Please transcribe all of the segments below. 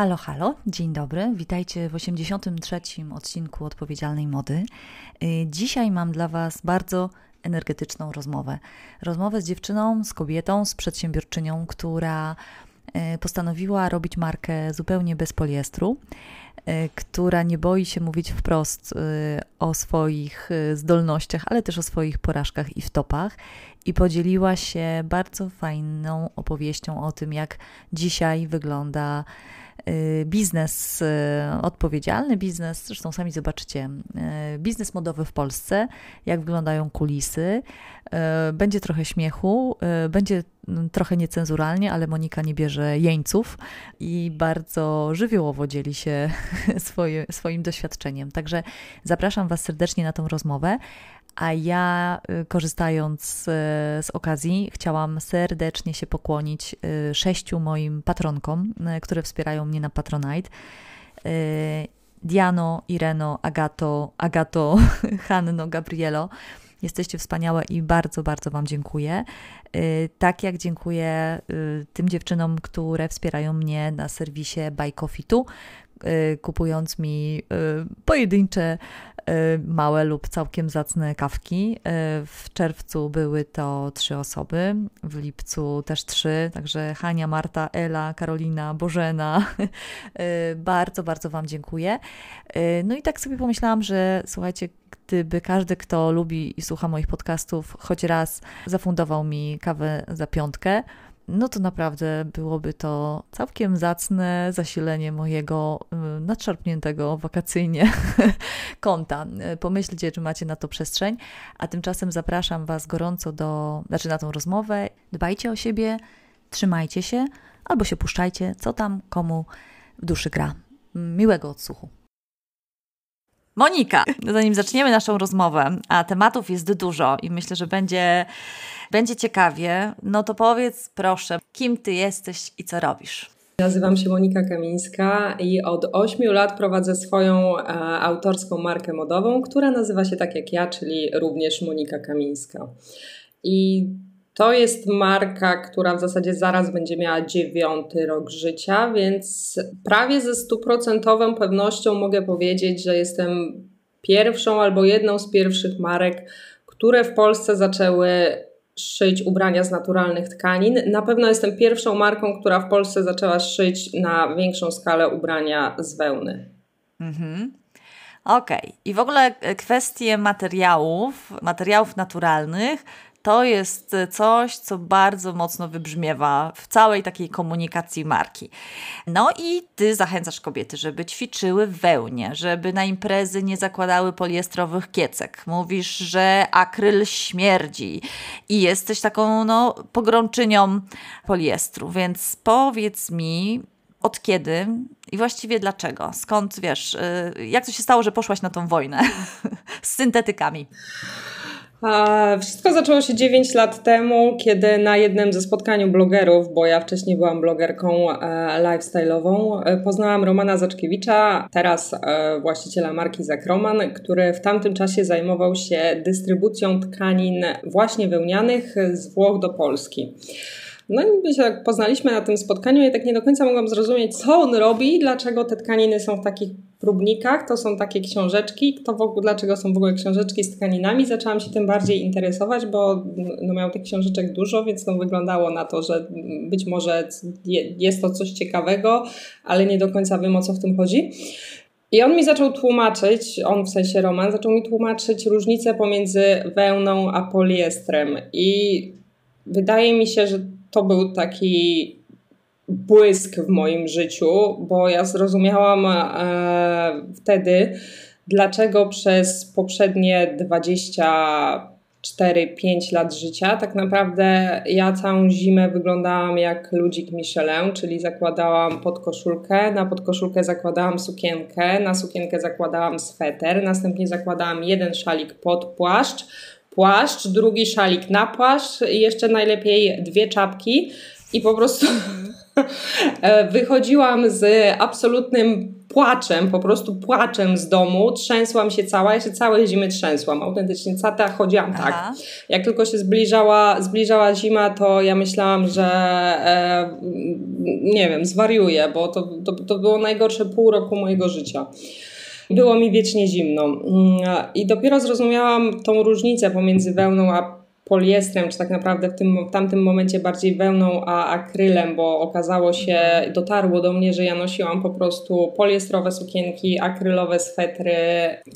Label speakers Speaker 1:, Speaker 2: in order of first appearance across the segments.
Speaker 1: Halo, halo, dzień dobry. Witajcie w 83. odcinku Odpowiedzialnej Mody. Y, dzisiaj mam dla Was bardzo energetyczną rozmowę. Rozmowę z dziewczyną, z kobietą, z przedsiębiorczynią, która y, postanowiła robić markę zupełnie bez poliestru, y, która nie boi się mówić wprost o swoich zdolnościach, ale też o swoich porażkach i wtopach. I podzieliła się bardzo fajną opowieścią o tym, jak dzisiaj wygląda biznes y, odpowiedzialny, biznes, zresztą sami zobaczycie, y, biznes modowy w Polsce, jak wyglądają kulisy. Będzie trochę śmiechu, będzie mm, trochę niecenzuralnie, ale Monika nie bierze jeńców i bardzo żywiołowo dzieli się swoje, swoim doświadczeniem. Także zapraszam Was serdecznie na tą rozmowę. A ja, y, korzystając z, z, okazji, chciałam serdecznie się pokłonić y, sześciu moim patronkom, y, które wspierają mnie na Patronite. Diano, Ireno, Agato, Agato, Hanno, Gabrielo. Jesteście wspaniałe i bardzo, bardzo Wam dziękuję. Tak jak dziękuję tym dziewczynom, które wspierają mnie na serwisie Buy Coffee kupując mi pojedyncze Y, małe lub całkiem zacne kawki. Y, w czerwcu były to trzy osoby, w lipcu też trzy, także Hania, Marta, Ela, Karolina, Bożena. Y, bardzo, bardzo Wam dziękuję. No i tak sobie pomyślałam, że słuchajcie, gdyby każdy, kto lubi i słucha moich podcastów, choć raz zafundował mi kawę za piątkę, no to naprawdę byłoby to całkiem zacne zasilenie mojego y, nadszarpniętego wakacyjnie konta. Pomyślcie, czy macie na to przestrzeń, a tymczasem zapraszam Was gorąco do, znaczy na tą rozmowę. Dbajcie o siebie, trzymajcie się albo się puszczajcie, co tam komu w duszy gra. Miłego odsłuchu. Monika, zanim zaczniemy naszą rozmowę, a tematów jest dużo i myślę, że będzie będzie ciekawie, no to powiedz proszę, kim ty jesteś i co robisz?
Speaker 2: Nazywam się Monika Kamińska i od 8 lat prowadzę swoją e, autorską markę modową, która nazywa się tak jak ja, czyli również Monika Kamińska. I to jest marka, która w zasadzie zaraz będzie miała dziewiąty rok życia, więc prawie ze stuprocentową pewnością mogę powiedzieć, że jestem pierwszą albo jedną z pierwszych marek, które w Polsce zaczęły szyć ubrania z naturalnych tkanin. Na pewno jestem pierwszą marką, która w Polsce zaczęła szyć na większą skalę ubrania z wełny. Mhm.
Speaker 1: Okej. Okay. I w ogóle kwestie materiałów, materiałów naturalnych to jest coś, co bardzo mocno wybrzmiewa w całej takiej komunikacji marki. No i ty zachęcasz kobiety, żeby ćwiczyły wełnie, żeby na imprezy nie zakładały poliestrowych kiecek. Mówisz, że akryl śmierdzi i jesteś taką no, pogrączynią poliestru, więc powiedz mi, od kiedy i właściwie dlaczego? Skąd wiesz, y, jak to się stało, że poszłaś na tą wojnę z syntetykami?
Speaker 2: Wszystko zaczęło się 9 lat temu, kiedy na jednym ze spotkań blogerów, bo ja wcześniej byłam blogerką e, lifestyle'ową, e, poznałam Romana Zaczkiewicza, teraz e, właściciela marki Zakroman, który w tamtym czasie zajmował się dystrybucją tkanin właśnie wełnianych z Włoch do Polski. No i my się tak poznaliśmy na tym spotkaniu i tak nie do końca mogłam zrozumieć, co on robi, dlaczego te tkaniny są w takich próbnikach, to są takie książeczki, kto w ogóle, dlaczego są w ogóle książeczki z tkaninami. Zaczęłam się tym bardziej interesować, bo no, miał tych książeczek dużo, więc no, wyglądało na to, że być może jest to coś ciekawego, ale nie do końca wiem o co w tym chodzi. I on mi zaczął tłumaczyć, on w sensie Roman, zaczął mi tłumaczyć różnicę pomiędzy wełną a poliestrem. I wydaje mi się, że to był taki błysk w moim życiu, bo ja zrozumiałam e, wtedy, dlaczego przez poprzednie 24-5 lat życia tak naprawdę ja całą zimę wyglądałam jak ludzik Michelin, czyli zakładałam podkoszulkę, na podkoszulkę zakładałam sukienkę, na sukienkę zakładałam sweter, następnie zakładałam jeden szalik pod płaszcz, płaszcz, drugi szalik na płaszcz i jeszcze najlepiej dwie czapki i po prostu wychodziłam z absolutnym płaczem, po prostu płaczem z domu, trzęsłam się cała, ja się całe zimy trzęsłam, autentycznie cata chodziłam tak. Aha. Jak tylko się zbliżała, zbliżała zima, to ja myślałam, że e, nie wiem, zwariuję, bo to, to, to było najgorsze pół roku mojego życia. Było mi wiecznie zimno. Mm, I dopiero zrozumiałam tą różnicę pomiędzy wełną a poliestrem, czy tak naprawdę w, tym, w tamtym momencie bardziej wełną, a akrylem, bo okazało się, dotarło do mnie, że ja nosiłam po prostu poliestrowe sukienki, akrylowe swetry,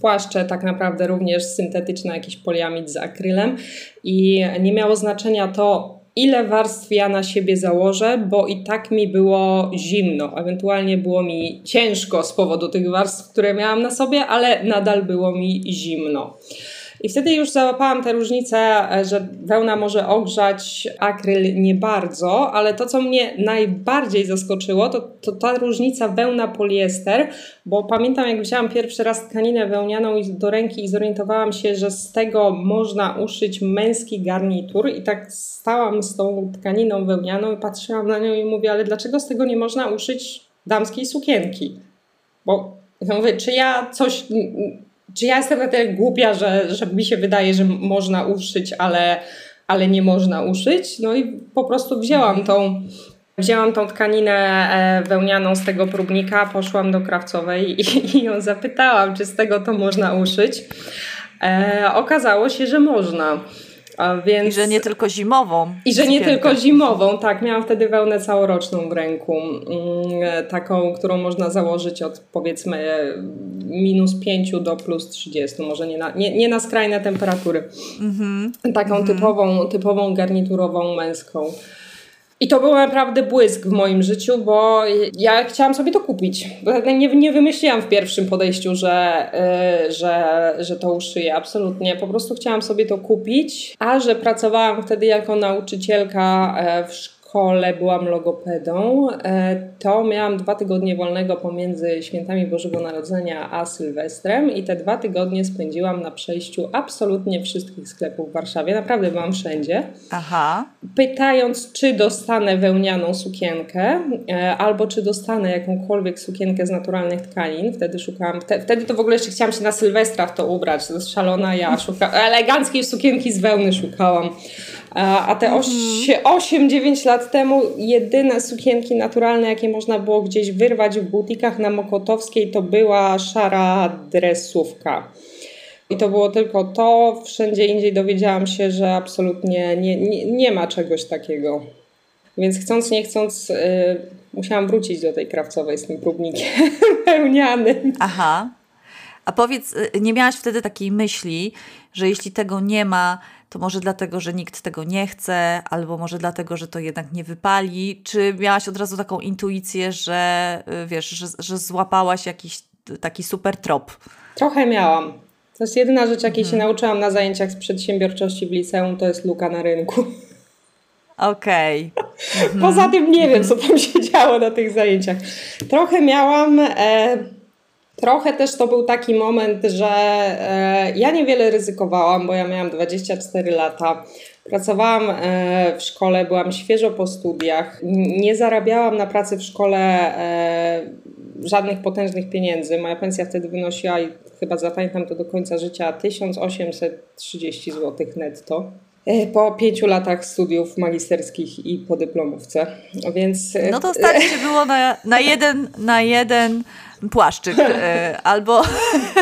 Speaker 2: płaszcze tak naprawdę również syntetyczne, jakiś poliamid z akrylem i nie miało znaczenia to, ile warstw ja na siebie założę, bo i tak mi było zimno. Ewentualnie było mi ciężko z powodu tych warstw, które miałam na sobie, ale nadal było mi zimno. I wtedy już załapałam tę różnicę, e, że wełna może ogrzać, akryl nie bardzo, ale to, co mnie najbardziej zaskoczyło, to, to ta różnica wełna-poliester, bo pamiętam, jak wzięłam pierwszy raz tkaninę wełnianą do ręki i zorientowałam się, że z tego można uszyć męski garnitur i tak stałam z tą tkaniną wełnianą i patrzyłam na nią i mówię, ale dlaczego z tego nie można uszyć damskiej sukienki? Bo ja mówię, czy ja coś czy ja jestem na tyle głupia, że, że mi się wydaje, że można uszyć, ale, ale nie można uszyć? No i po prostu wzięłam tą, wzięłam tą tkaninę e, wełnianą z tego próbnika, poszłam do krawcowej i, i ją zapytałam, czy z tego to można uszyć. E, okazało się, że można.
Speaker 1: Więc... I że nie tylko zimową.
Speaker 2: I że nie tylko zimową, tak. Miałam wtedy wełnę całoroczną w ręku. Mm, taką, którą można założyć od powiedzmy minus 5 do plus 30. Może nie na, nie, nie na skrajne temperatury. Mm -hmm. Taką mm -hmm. typową, typową garniturową męską. I to był naprawdę błysk w moim życiu, bo ja chciałam sobie to kupić. Nie, nie wymyśliłam w pierwszym podejściu, że, yy, że, że to uszyję. Absolutnie. Po prostu chciałam sobie to kupić. A że pracowałam wtedy jako nauczycielka e, w szkole, szkole byłam logopedą, e, to miałam dwa tygodnie wolnego pomiędzy świętami Bożego Narodzenia a Sylwestrem i te dwa tygodnie spędziłam na przejściu absolutnie wszystkich sklepów w Warszawie. Naprawdę byłam wszędzie. Aha. Pytając, czy dostanę wełnianą sukienkę e, albo czy dostanę jakąkolwiek sukienkę z naturalnych tkanin. Wtedy szukałam, te, wtedy to w ogóle jeszcze chciałam się na Sylwestra w to ubrać. To jest szalona ja. Szuka, eleganckiej sukienki z wełny szukałam. A te 8-9 mhm. lat temu jedyne sukienki naturalne, jakie można było gdzieś wyrwać w butikach na Mokotowskiej, to była szara dresówka. I to było tylko to. Wszędzie indziej dowiedziałam się, że absolutnie nie, nie, nie ma czegoś takiego. Więc chcąc, nie chcąc, yy, musiałam wrócić do tej krawcowej z tym próbnikiem pełnianym.
Speaker 1: Aha. A powiedz, y, nie miałaś wtedy takiej myśli, że jeśli tego nie ma, to może dlatego, że nikt tego nie chce, albo może dlatego, że to jednak nie wypali? Czy miałaś od razu taką intuicję, że y, wiesz, że, że złapałaś jakiś taki super trop?
Speaker 2: Trochę miałam. To jest jedyna rzecz, jakiej hmm. się mhm. nauczyłam na zajęciach z przedsiębiorczości w liceum, to jest luka na rynku.
Speaker 1: Okej.
Speaker 2: Okay. Poza tym nie wiem, co tam się działo na tych zajęciach. Trochę miałam. E, Trochę też to był taki moment, że e, ja niewiele ryzykowałam, bo ja miałam 24 lata. Pracowałam e, w szkole, byłam świeżo po studiach. Nie zarabiałam na pracy w szkole e, żadnych potężnych pieniędzy. Moja pensja wtedy wynosiła, i chyba zapamiętam to do końca życia, 1830 zł netto po pięciu latach studiów magisterskich i po dyplomówce. Więc...
Speaker 1: No to starcie było na, na, jeden, na jeden płaszczyk e, albo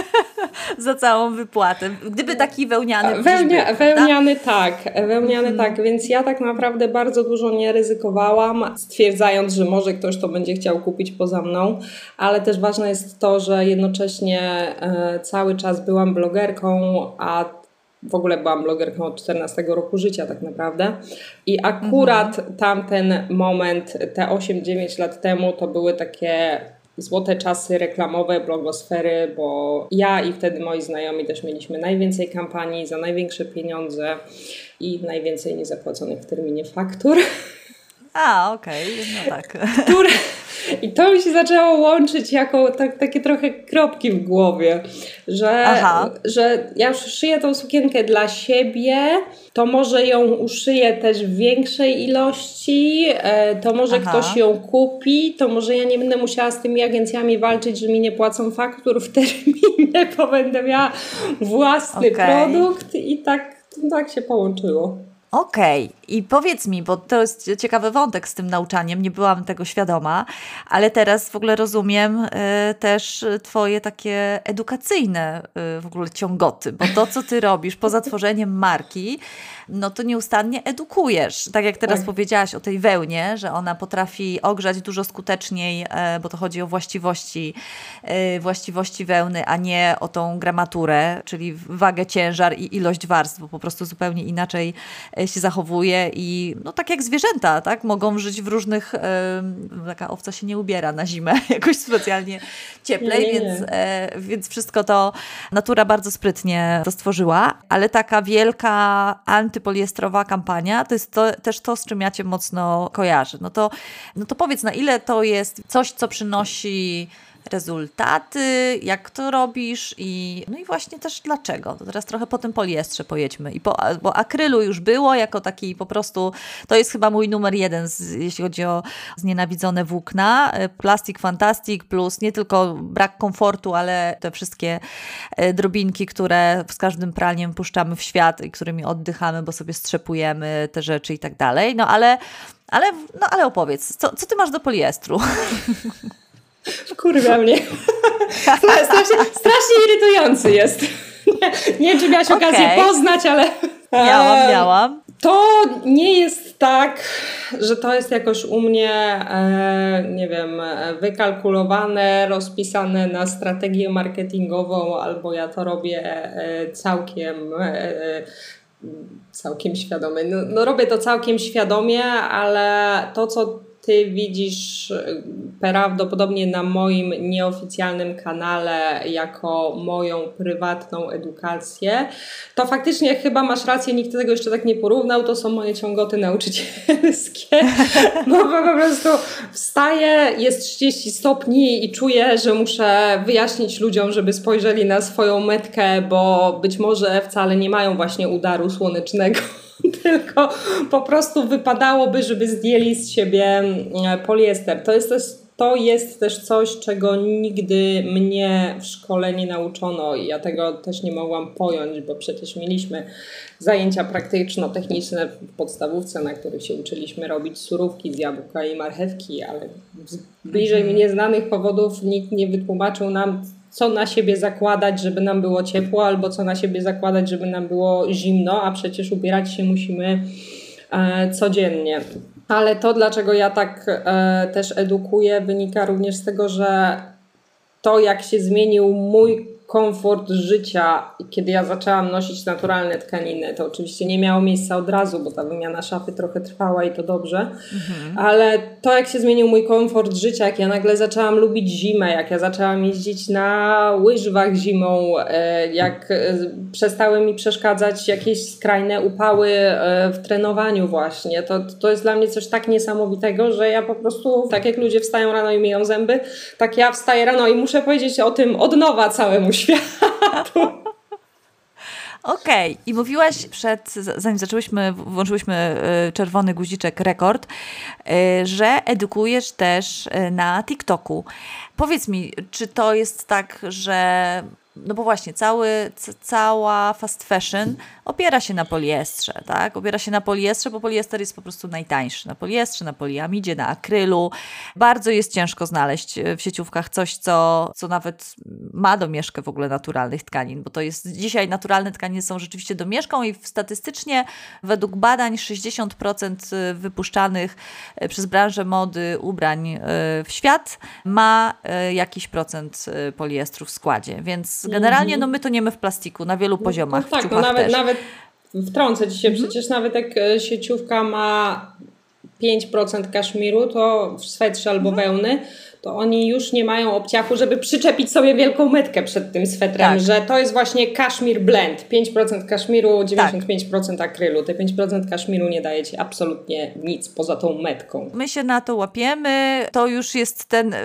Speaker 1: za całą wypłatę. Gdyby taki wełniany
Speaker 2: Wełnia, był, Wełniany tak, wełniany mhm. tak, więc ja tak naprawdę bardzo dużo nie ryzykowałam, stwierdzając, że może ktoś to będzie chciał kupić poza mną, ale też ważne jest to, że jednocześnie e, cały czas byłam blogerką, a w ogóle byłam blogerką od 14 roku życia tak naprawdę. I akurat mhm. tamten moment, te 8-9 lat temu, to były takie złote czasy reklamowe blogosfery, bo ja i wtedy moi znajomi też mieliśmy najwięcej kampanii za największe pieniądze i najwięcej niezapłaconych w terminie faktur.
Speaker 1: A, okej, okay. no tak.
Speaker 2: Które, I to mi się zaczęło łączyć jako tak, takie trochę kropki w głowie, że, że ja już szyję tą sukienkę dla siebie, to może ją uszyję też w większej ilości, e, to może Aha. ktoś ją kupi, to może ja nie będę musiała z tymi agencjami walczyć, że mi nie płacą faktur w terminie, bo będę miała własny okay. produkt i tak, tak się połączyło.
Speaker 1: Okej, okay. I powiedz mi, bo to jest ciekawy wątek z tym nauczaniem, nie byłam tego świadoma, ale teraz w ogóle rozumiem y, też Twoje takie edukacyjne y, w ogóle ciągoty, bo to, co Ty robisz poza tworzeniem marki, no to nieustannie edukujesz. Tak jak teraz tak. powiedziałaś o tej wełnie, że ona potrafi ogrzać dużo skuteczniej, e, bo to chodzi o właściwości, e, właściwości wełny, a nie o tą gramaturę, czyli wagę, ciężar i ilość warstw, bo po prostu zupełnie inaczej e, się zachowuje i no tak jak zwierzęta, tak, mogą żyć w różnych, taka owca się nie ubiera na zimę jakoś specjalnie cieplej, nie, nie, nie. Więc, więc wszystko to natura bardzo sprytnie to stworzyła, ale taka wielka anty antypoliestrowa kampania, to jest to, też to, z czym ja Cię mocno kojarzę. No to, no to powiedz, na ile to jest coś, co przynosi rezultaty, jak to robisz i no i właśnie też dlaczego. To teraz trochę po tym poliestrze pojedźmy. I po, bo akrylu już było jako taki po prostu, to jest chyba mój numer jeden, z, jeśli chodzi o znienawidzone włókna. Plastik Fantastic plus nie tylko brak komfortu, ale te wszystkie e, drobinki, które z każdym pralniem puszczamy w świat i którymi oddychamy, bo sobie strzepujemy te rzeczy i tak dalej. No ale ale, no ale opowiedz, co, co ty masz do poliestru?
Speaker 2: Wkurwia mnie. strasznie, strasznie irytujący jest. Nie, nie wiem, czy miałaś okay. okazję poznać, ale...
Speaker 1: Miałam, miałam.
Speaker 2: To nie jest tak, że to jest jakoś u mnie, e, nie wiem, wykalkulowane, rozpisane na strategię marketingową, albo ja to robię e, całkiem e, całkiem świadomie. No, no, robię to całkiem świadomie, ale to, co ty widzisz e, prawdopodobnie na moim nieoficjalnym kanale jako moją prywatną edukację, to faktycznie chyba masz rację, nikt tego jeszcze tak nie porównał, to są moje ciągoty nauczycielskie, bo po prostu wstaję, jest 30 stopni i czuję, że muszę wyjaśnić ludziom, żeby spojrzeli na swoją metkę, bo być może wcale nie mają właśnie udaru słonecznego tylko po prostu wypadałoby, żeby zdjęli z siebie mm, poliester. To jest też, to jest też coś, czego nigdy mnie w szkole nie nauczono i ja tego też nie mogłam pojąć, bo przecież mieliśmy zajęcia praktyczno-techniczne w podstawówce, na których się uczyliśmy robić surówki z jabłka i marchewki, ale z bliżej mhm. nieznanych powodów nikt nie wytłumaczył nam, co na siebie zakładać, żeby nam było ciepło, albo co na siebie zakładać, żeby nam było zimno, a przecież ubierać się musimy e, codziennie. Ale to, dlaczego ja tak e, też edukuję, wynika również z tego, że to, jak się zmienił mój komfort życia, kiedy ja zaczęłam nosić naturalne tkaniny, to oczywiście nie miało miejsca od razu, bo ta wymiana szafy trochę trwała i to dobrze, mhm. ale to jak się zmienił mój komfort życia, jak ja nagle zaczęłam lubić zimę, jak ja zaczęłam jeździć na łyżwach zimą, e, jak e, przestały mi przeszkadzać jakieś skrajne upały e, w trenowaniu właśnie, to, to jest dla mnie coś tak niesamowitego, że ja po prostu, tak jak ludzie wstają rano i myją zęby, tak ja wstaję rano i muszę powiedzieć o tym od nowa całemu światu.
Speaker 1: Okej, okay. i mówiłaś przed, zanim zaczęłyśmy, włączyłyśmy y, czerwony guziczek rekord, y, że edukujesz też y, na TikToku. Powiedz mi, czy to jest tak, że no bo właśnie, cały, cała fast fashion opiera się na poliestrze, tak? Opiera się na poliestrze, bo poliester jest po prostu najtańszy. Na poliestrze, na poliamidzie, na akrylu. Bardzo jest ciężko znaleźć e, w sieciówkach coś, co, co nawet ma domieszkę w ogóle naturalnych tkanin, bo to jest dzisiaj naturalne tkaniny są rzeczywiście domieszką i statystycznie według badań 60% e, wypuszczanych e, przez branżę mody ubrań w świat ma jakiś procent poliestru w składzie, więc generalnie no my to niemy w plastiku na wielu no poziomach.
Speaker 2: No tak, no nawet, nawet wtrącę Ci się, mhm. przecież nawet jak e, sieciówka ma 5% kaszmiru, to w swetrze albo mhm. wełny, to oni już nie mają obciachu, żeby przyczepić sobie wielką metkę przed tym swetrem, tak. że to jest właśnie kaszmir blend. 5% kaszmiru, 95% tak. akrylu. Te 5% kaszmiru nie daje ci absolutnie nic poza tą metką.
Speaker 1: My się na to łapiemy. To już jest ten y,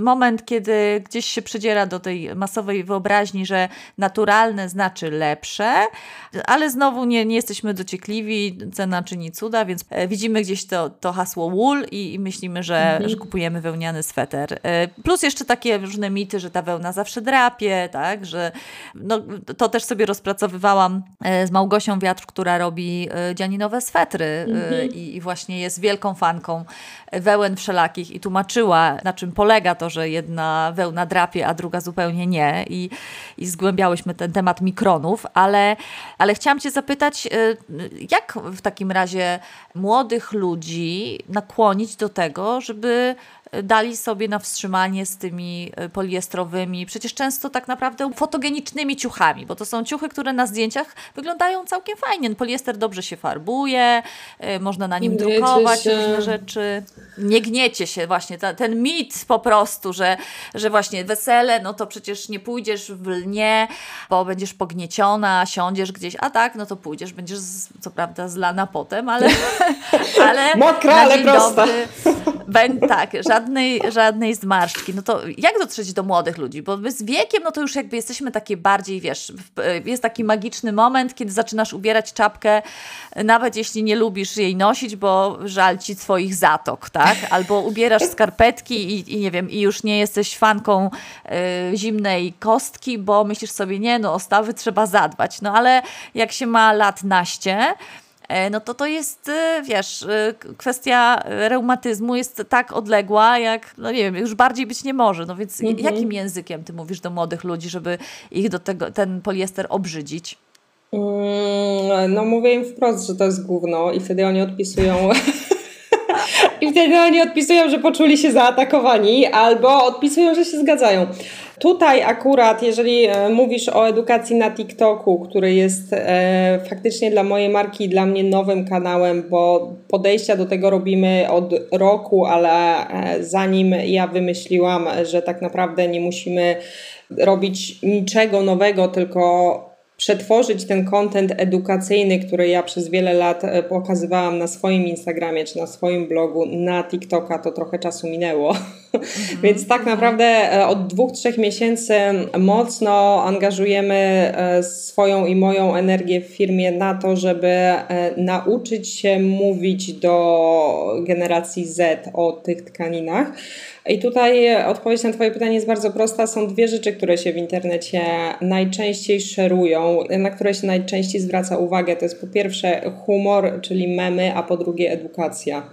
Speaker 1: moment, kiedy gdzieś się przydziera do tej masowej wyobraźni, że naturalne znaczy lepsze, ale znowu nie, nie jesteśmy dociekliwi, cena czyni cuda, więc e, widzimy gdzieś to, to hasło wool i, i myślimy, że, mhm. że kupujemy wełniany sweter. E, plus jeszcze takie różne mity, że ta wełna zawsze drapie, tak, że no, to też sobie rozpracowywałam e, z Małgosią Wiatr, która robi e, dzianinowe swetry mhm. i, i właśnie jest wielką fanką wełen wszelakich i tłumaczyła, na czym polega to, że jedna wełna drapie, a druga zupełnie nie. I, i zgłębiałyśmy ten temat mikronów, ale, ale chciałam Cię zapytać, jak w takim razie młodych ludzi nakłonić do tego, żeby dali sobie na wstrzymanie z tymi e, poliestrowymi, przecież często tak naprawdę fotogenicznymi ciuchami, bo to są ciuchy, które na zdjęciach wyglądają całkiem fajnie. Poliester dobrze się farbuje, e, można na nim gniecie drukować się. różne rzeczy. Nie gniecie się właśnie, ta, ten mit po prostu, że, że właśnie wesele, no to przecież nie pójdziesz w lnie, bo będziesz pognieciona, siądziesz gdzieś, a tak, no to pójdziesz, będziesz z, co prawda zlana potem, ale...
Speaker 2: ale Mokra, ale prosta.
Speaker 1: Dobry, tak, żadne żadnej, żadnej zmarszczki. No to jak dotrzeć do młodych ludzi? Bo z wiekiem, no to już jakby jesteśmy takie bardziej, wiesz, jest taki magiczny moment, kiedy zaczynasz ubierać czapkę, nawet jeśli nie lubisz jej nosić, bo żal ci swoich zatok, tak? Albo ubierasz skarpetki i, i nie wiem, i już nie jesteś fanką y, zimnej kostki, bo myślisz sobie, nie, no o stawy trzeba zadbać. No ale jak się ma lat naście, no to to jest, e, wiesz, e, kwestia reumatyzmu jest tak odległa, jak, no nie wiem, już bardziej być nie może. No więc mhm. jakim językiem ty mówisz do młodych ludzi, żeby ich do tego, ten poliester obrzydzić?
Speaker 2: Mm, no mówię im wprost, że to jest gówno i wtedy oni odpisują... I wtedy oni odpisują, że poczuli się zaatakowani, albo odpisują, że się zgadzają. Tutaj akurat, jeżeli e, mówisz o edukacji na TikToku, który jest e, faktycznie dla mojej marki, dla mnie nowym kanałem, bo podejścia do tego robimy od roku, ale e, zanim ja wymyśliłam, że tak naprawdę nie musimy robić niczego nowego, tylko przetworzyć ten kontent edukacyjny, który ja przez wiele lat e, pokazywałam na swoim Instagramie czy na swoim blogu, na TikToka, to trochę czasu minęło. Więc tak naprawdę e, od dwóch, trzech miesięcy mocno angażujemy e, swoją i moją energię w firmie na to, żeby nauczyć się mówić do generacji Z o tych tkaninach. I tutaj odpowiedź na Twoje pytanie jest bardzo prosta. Są dwie rzeczy, które się w internecie najczęściej szerują, na które się najczęściej zwraca uwagę. To jest po pierwsze humor, czyli memy, a po drugie edukacja.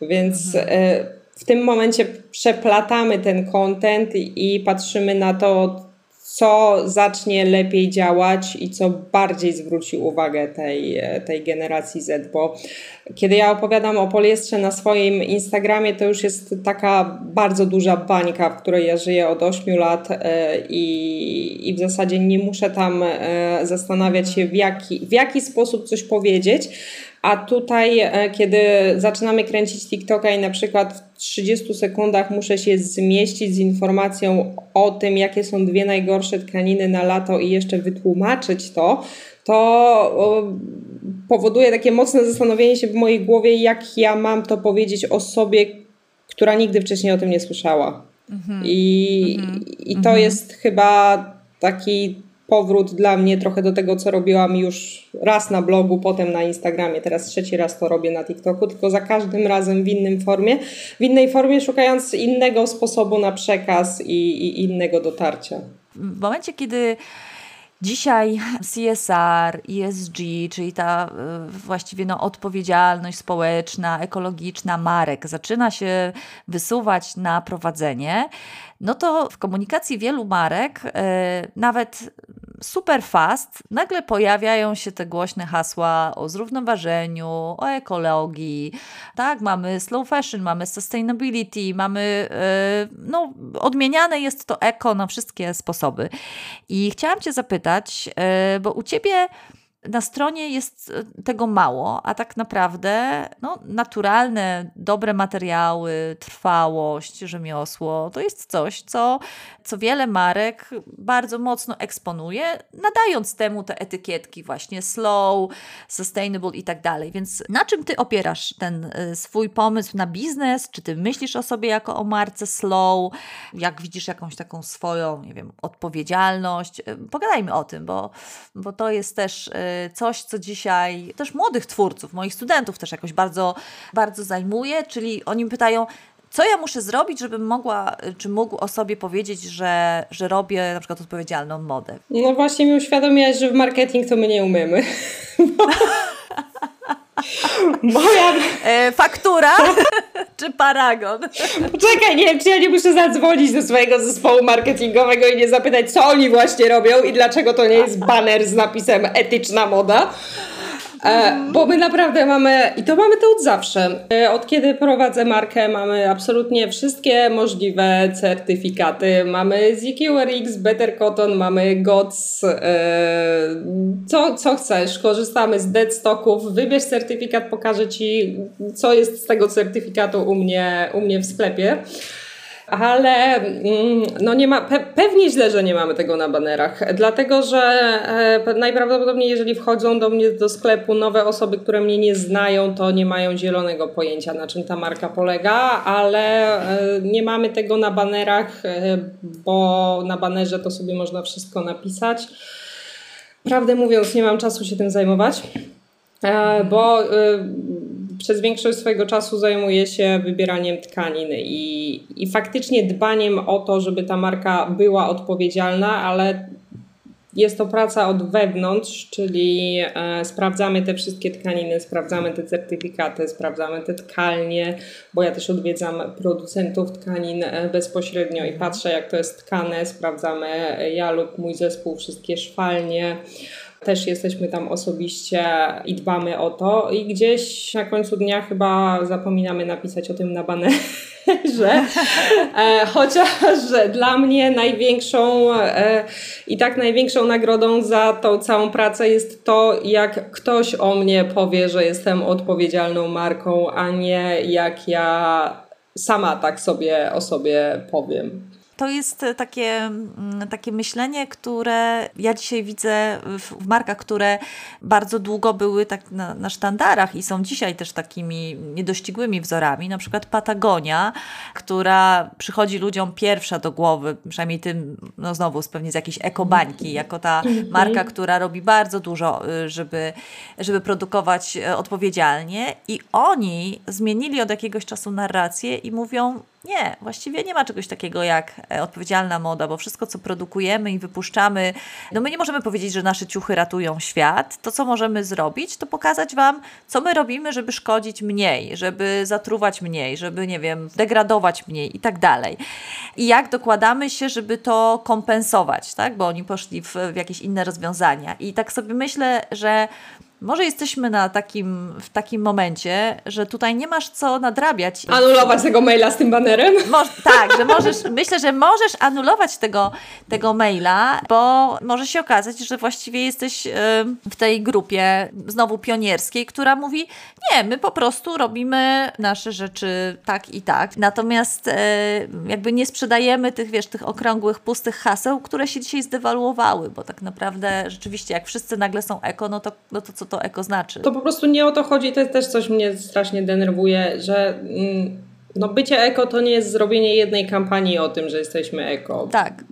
Speaker 2: Więc mhm. W tym momencie przeplatamy ten content i patrzymy na to, co zacznie lepiej działać i co bardziej zwróci uwagę tej, tej generacji Z, bo kiedy ja opowiadam o poliestrze na swoim Instagramie, to już jest taka bardzo duża bańka, w której ja żyję od 8 lat e, i, i w zasadzie nie muszę tam e, zastanawiać się, w jaki, w jaki sposób coś powiedzieć, a tutaj, e, kiedy zaczynamy kręcić TikToka i na przykład 30 sekundach muszę się zmieścić z informacją o tym, jakie są dwie najgorsze tkaniny na lato i jeszcze wytłumaczyć to, to powoduje takie mocne zastanowienie się w mojej głowie, jak ja mam to powiedzieć osobie, która nigdy wcześniej o tym nie słyszała. Mhm. I, mhm. I to mhm. jest chyba taki powrót dla mnie trochę do tego, co robiłam już raz na blogu, potem na Instagramie, teraz trzeci raz to robię na TikToku, tylko za każdym razem w innym formie, w innej formie, szukając innego sposobu na przekaz i, i innego dotarcia.
Speaker 1: W momencie, kiedy Dzisiaj CSR, ESG, czyli ta y, właściwie no, odpowiedzialność społeczna, ekologiczna marek zaczyna się wysuwać na prowadzenie, no to w komunikacji wielu marek, y, nawet super fast, nagle pojawiają się te głośne hasła o zrównoważeniu, o ekologii, tak, mamy slow fashion, mamy sustainability, mamy, y, no, odmieniane jest to eko na wszystkie sposoby. I chciałam Cię zapytać, bo u Ciebie na stronie jest e, tego mało, a tak naprawdę no, naturalne, dobre materiały, trwałość, rzemiosło to jest coś, co, co wiele marek bardzo mocno eksponuje, nadając temu te etykietki właśnie slow, sustainable i tak dalej. Więc na czym ty opierasz ten e, swój pomysł na biznes? Czy ty myślisz o sobie jako o marce slow? Jak widzisz jakąś taką swoją, nie wiem, odpowiedzialność? E, pogadajmy o tym, bo, bo to jest też coś, co dzisiaj też młodych twórców, moich studentów też jakoś bardzo, bardzo zajmuje, czyli oni pytają, co ja muszę zrobić, żebym mogła, czy mógł o sobie powiedzieć, że, że robię na przykład odpowiedzialną modę?
Speaker 2: No właśnie mi uświadomiłaś, że w marketing to my nie umiemy.
Speaker 1: Moja... E, faktura czy paragon?
Speaker 2: Czekaj, nie wiem, czy ja nie muszę zadzwonić do swojego zespołu marketingowego i nie zapytać, co oni właśnie robią i dlaczego to nie jest baner z napisem etyczna moda. E, bo my naprawdę mamy, i to mamy to od zawsze. E, od kiedy prowadzę markę, mamy absolutnie wszystkie możliwe certyfikaty. Mamy ZQRX, Better Cotton, mamy GOTS, e, co, co chcesz. Korzystamy z deadstocków. Wybierz certyfikat, pokażę Ci, co jest z tego certyfikatu u mnie, u mnie w sklepie ale mm, no nie ma, pe pewnie źle, że nie mamy tego na banerach, dlatego że e, najprawdopodobniej jeżeli wchodzą do mnie do sklepu nowe osoby, które mnie nie znają, to nie mają zielonego pojęcia na czym ta marka polega, ale e, nie mamy tego na banerach, e, bo na banerze to sobie można wszystko napisać. Prawdę mówiąc, nie mam czasu się tym zajmować, bo przez większość swojego czasu zajmuję się wybieraniem tkanin i, i faktycznie dbaniem o to, żeby ta marka była odpowiedzialna, ale jest to praca od wewnątrz, czyli e, sprawdzamy te wszystkie tkaniny, sprawdzamy te certyfikaty, sprawdzamy te tkalnie, bo ja też odwiedzam producentów tkanin e, bezpośrednio i patrzę, jak to jest tkane. Sprawdzamy e, ja lub mój zespół wszystkie szwalnie. Też jesteśmy tam osobiście i dbamy o to. I gdzieś na końcu dnia chyba zapominamy napisać o tym na banerze. E, chociaż dla mnie największą e, i tak największą nagrodą za tą całą pracę jest to, jak ktoś o mnie powie, że jestem odpowiedzialną marką, a nie jak ja sama tak sobie o sobie powiem
Speaker 1: to jest e, takie, mm, takie myślenie, które ja dzisiaj widzę w, markach, które bardzo długo były tak na, na sztandarach i są dzisiaj też takimi niedościgłymi wzorami. Na przykład Patagonia, która przychodzi ludziom pierwsza do głowy, przynajmniej tym, no znowu pewnie z jakiejś ekobańki, jako ta mhm. marka, która robi bardzo dużo, y, żeby, żeby produkować e, odpowiedzialnie i oni zmienili od jakiegoś czasu narrację i mówią, nie, właściwie nie ma czegoś takiego jak e, odpowiedzialna moda, bo wszystko, co produkujemy i wypuszczamy, no my nie możemy powiedzieć, że nasze ciuchy ratują świat. To, co możemy zrobić, to pokazać Wam, co my robimy, żeby szkodzić mniej, żeby zatruwać mniej, żeby, nie wiem, degradować mniej i tak dalej. I jak dokładamy się, żeby to kompensować, tak? Bo oni poszli w, w jakieś inne rozwiązania. I tak sobie myślę, że może jesteśmy na takim, w takim momencie, że tutaj nie masz co nadrabiać.
Speaker 2: Anulować tego maila z tym banerem?
Speaker 1: Moż, tak, że możesz, myślę, że możesz anulować tego, tego maila, bo może się okazać, że właściwie jesteś w tej grupie znowu pionierskiej, która mówi, nie, my po prostu robimy nasze rzeczy tak i tak. Natomiast e, jakby nie sprzedajemy tych, wiesz, tych okrągłych, pustych haseł, które się dzisiaj zdewaluowały, bo tak naprawdę rzeczywiście jak wszyscy nagle są eko, no to, no to co to eko znaczy.
Speaker 2: To po prostu nie o to chodzi, to też coś mnie strasznie denerwuje, że mm, no bycie eko to nie jest zrobienie jednej kampanii o tym, że jesteśmy eko.
Speaker 1: Tak.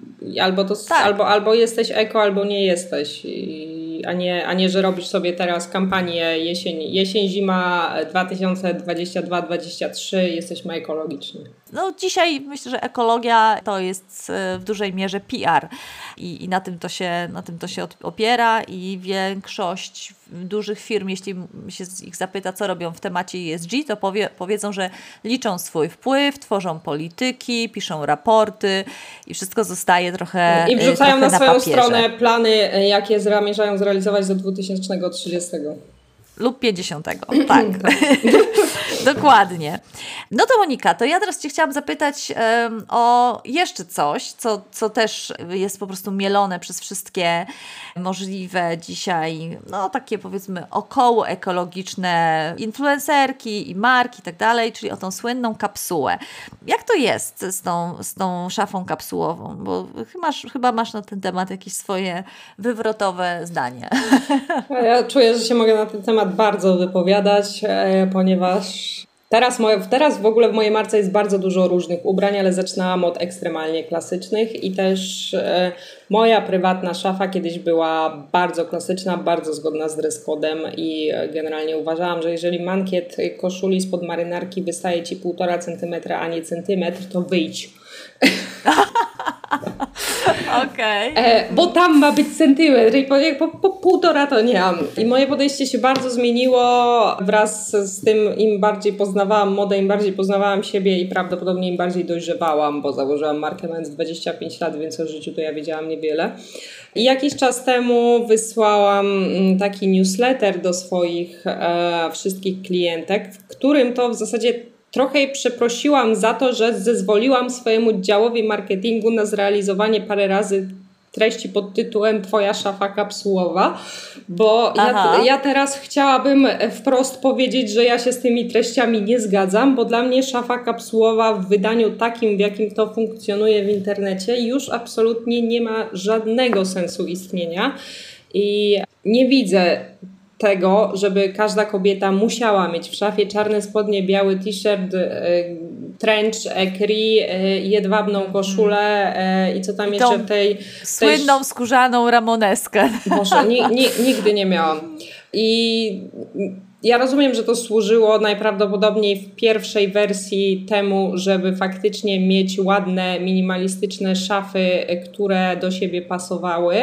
Speaker 2: Albo, to, tak. albo, albo jesteś eko, albo nie jesteś. I a nie, a nie, że robisz sobie teraz kampanię jesień, jesień zima 2022-2023, jesteśmy ekologiczni.
Speaker 1: No dzisiaj myślę, że ekologia to jest e, w dużej mierze PR i, i na, tym to się, na tym to się opiera i większość dużych firm, jeśli się ich zapyta, co robią w temacie ESG, to powie, powiedzą, że liczą swój wpływ, tworzą polityki, piszą raporty i wszystko zostaje trochę
Speaker 2: I wrzucają
Speaker 1: trochę
Speaker 2: na swoją stronę plany, jakie zamierzają zrealizować do 2030.
Speaker 1: lub 50. Tak. Dokładnie. No to Monika, to ja teraz Cię chciałam zapytać um, o jeszcze coś, co, co też jest po prostu mielone przez wszystkie możliwe dzisiaj, no takie powiedzmy około ekologiczne influencerki i marki i tak dalej, czyli o tą słynną kapsułę. Jak to jest z tą, z tą szafą kapsułową? Bo masz, chyba masz na ten temat jakieś swoje wywrotowe zdanie.
Speaker 2: Ja czuję, że się mogę na ten temat bardzo wypowiadać, e, ponieważ Teraz, moje, teraz w ogóle w mojej marce jest bardzo dużo różnych ubrań, ale zaczynałam od ekstremalnie klasycznych i też e, moja prywatna szafa kiedyś była bardzo klasyczna, bardzo zgodna z dress codem i generalnie uważałam, że jeżeli mankiet koszuli spod marynarki wystaje Ci 1,5 cm, a nie centymetr, to wyjdź.
Speaker 1: Okej.
Speaker 2: Okay. E, bo tam ma być centymetr i po, po, po, półtora to nie mam. I moje podejście się bardzo zmieniło wraz z tym, im bardziej poznawałam modę, im bardziej poznawałam siebie i prawdopodobnie im bardziej dojrzewałam, bo założyłam markę mając 25 lat, więc o życiu to ja wiedziałam niewiele. I jakiś czas temu wysłałam mm, taki newsletter do swoich e, wszystkich klientek, w którym to w zasadzie Trochę jej przeprosiłam za to, że zezwoliłam swojemu działowi marketingu na zrealizowanie parę razy treści pod tytułem Twoja szafa kapsułowa, bo ja, ja, teraz chciałabym wprost powiedzieć, że ja się z tymi treściami nie zgadzam, bo dla mnie szafa kapsułowa w wydaniu takim, w jakim to funkcjonuje w internecie, już absolutnie nie ma żadnego sensu istnienia. I nie widzę tego, żeby każda kobieta musiała mieć w szafie czarne spodnie, biały t-shirt, e, trench, ekri, e, jedwabną koszulę e, i co tam I jeszcze w tej...
Speaker 1: Słynną tej... skórzaną ramoneskę.
Speaker 2: Boże, ni, ni, nigdy nie miałam. I ja rozumiem, że to służyło najprawdopodobniej w pierwszej wersji temu, żeby faktycznie mieć ładne, minimalistyczne szafy, które do siebie pasowały.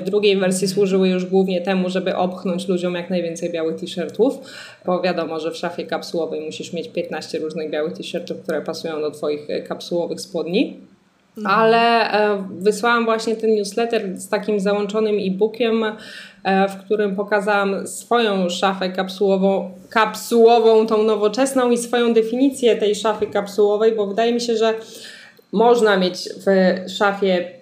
Speaker 2: W drugiej wersji służyły już głównie temu, żeby opchnąć ludziom jak najwięcej białych t-shirtów, bo wiadomo, że w szafie kapsułowej musisz mieć 15 różnych białych t-shirtów, które pasują do Twoich kapsułowych spodni. Mhm. Ale e, wysłałam właśnie ten newsletter z takim załączonym e-bookiem, e, w którym pokazałam swoją szafę kapsułową, kapsułową, tą nowoczesną i swoją definicję tej szafy kapsułowej, bo wydaje mi się, że można mieć w szafie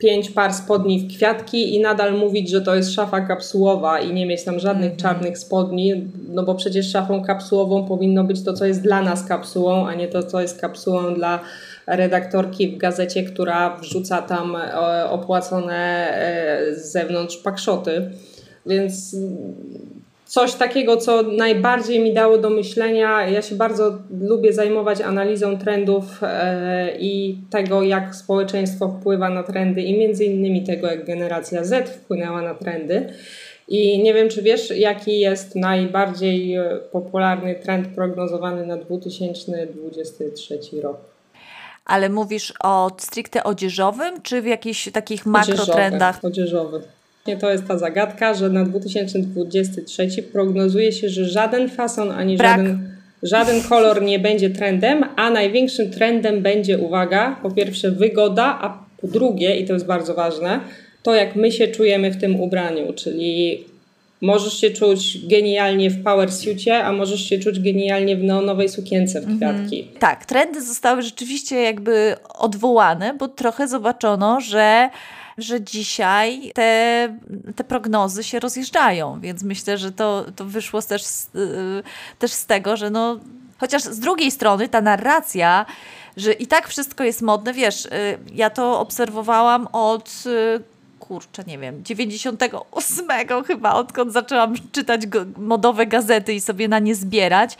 Speaker 2: pięć par spodni w kwiatki i nadal mówić, że to jest szafa kapsułowa i nie mieć tam żadnych mm czarnych spodni, no bo przecież szafą kapsułową powinno być to, co jest dla nas kapsułą, a nie to, co jest kapsułą dla redaktorki w gazecie, która wrzuca tam e, opłacone e, z zewnątrz pakszoty. Więc coś takiego, co najbardziej mi dało do myślenia. Ja się bardzo lubię zajmować analizą trendów e, i tego, jak społeczeństwo wpływa na trendy i między innymi tego, jak generacja Z wpłynęła na trendy. I nie wiem, czy wiesz, jaki jest najbardziej popularny trend prognozowany na 2023 rok
Speaker 1: ale mówisz o stricte odzieżowym, czy w jakichś takich makrotrendach?
Speaker 2: Odzieżowy. To jest ta zagadka, że na 2023 prognozuje się, że żaden fason ani Brak. żaden, żaden kolor nie będzie trendem, a największym trendem będzie, uwaga, po pierwsze wygoda, a po drugie, i to jest bardzo ważne, to jak my się czujemy w tym ubraniu, czyli Możesz się czuć genialnie w power suitie, a możesz się czuć genialnie w neonowej sukience w mhm. kwiatki.
Speaker 1: Mhm. Tak, trendy zostały rzeczywiście jakby odwołane, bo trochę zobaczono, że że dzisiaj te, te prognozy się rozjeżdżają, więc myślę, że to, to wyszło też z, yy, też z tego, że no, chociaż z drugiej strony ta narracja, że i tak wszystko jest modne, wiesz, yy, ja to obserwowałam od yy, kurczę, nie wiem, 98 chyba, odkąd zaczęłam czytać modowe gazety i sobie na nie zbierać,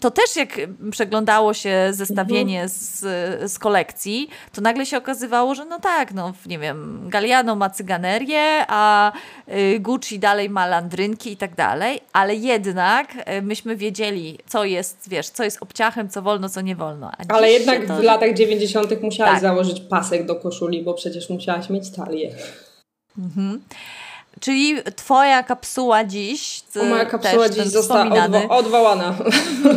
Speaker 1: to też jak przeglądało się zestawienie mhm. z, z kolekcji, to nagle się okazywało, że no tak, no nie wiem, Galliano ma cyganerię, a y, Gucci dalej ma landrynki i tak dalej, ale jednak y, myśmy wiedzieli, co jest, wiesz, co jest obciachem, co wolno, co nie wolno.
Speaker 2: ale jednak to... w latach 90. musiałaś tak. założyć pasek do koszuli, bo przecież musiałaś mieć talię.
Speaker 1: Mhm. Czyli twoja kapsuła dziś.
Speaker 2: Moja kapsuła dziś została odwo odwołana.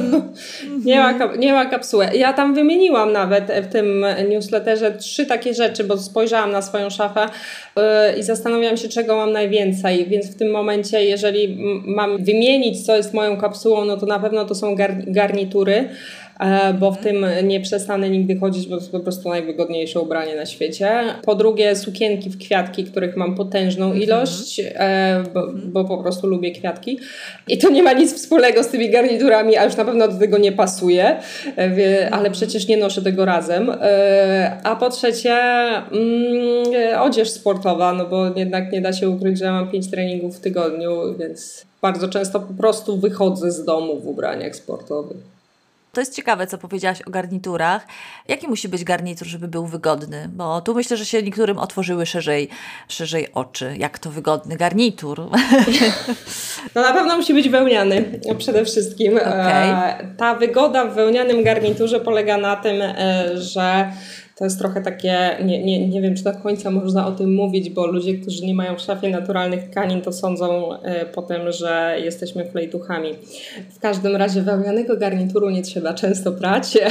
Speaker 2: Nie ma, nie ma kapsuły. Ja tam wymieniłam nawet w tym newsletterze trzy takie rzeczy, bo spojrzałam na swoją szafę yy, i zastanawiałam się, czego mam najwięcej. Więc w tym momencie, jeżeli mam wymienić, co jest moją kapsułą, no to na pewno to są gar garnitury. E, bo w tym nie przestanę nigdy chodzić, bo to jest po prostu najwygodniejsze ubranie na świecie. Po drugie, sukienki w kwiatki, których mam potężną mhm. ilość, e, bo, bo po prostu lubię kwiatki. I to nie ma nic wspólnego z tymi garniturami, a już na pewno do tego nie pasuje, e, ale mhm. przecież nie noszę tego razem. A po trzecie, mm, odzież sportowa, no bo jednak nie da się ukryć, że mam pięć treningów w tygodniu, więc bardzo często po prostu wychodzę z domu w ubraniach sportowych.
Speaker 1: To jest ciekawe, co powiedziałaś o garniturach. Jaki musi być garnitur, żeby był wygodny? Bo tu myślę, że się niektórym otworzyły szerzej, szerzej oczy. Jak to wygodny garnitur?
Speaker 2: No na pewno musi być wełniany przede wszystkim. Okay. E, ta wygoda w wełnianym garniturze polega na tym, e, że to jest trochę takie, nie, nie, nie wiem czy do końca można o tym mówić, bo ludzie, którzy nie mają w szafie naturalnych tkanin, to sądzą e, potem, że jesteśmy flejtuchami. W każdym razie wełnianego garnituru nie trzeba często prać.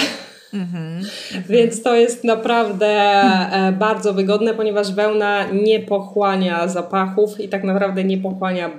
Speaker 2: Mm -hmm. Więc to jest naprawdę e, bardzo wygodne, ponieważ wełna nie pochłania zapachów i tak naprawdę nie pochłania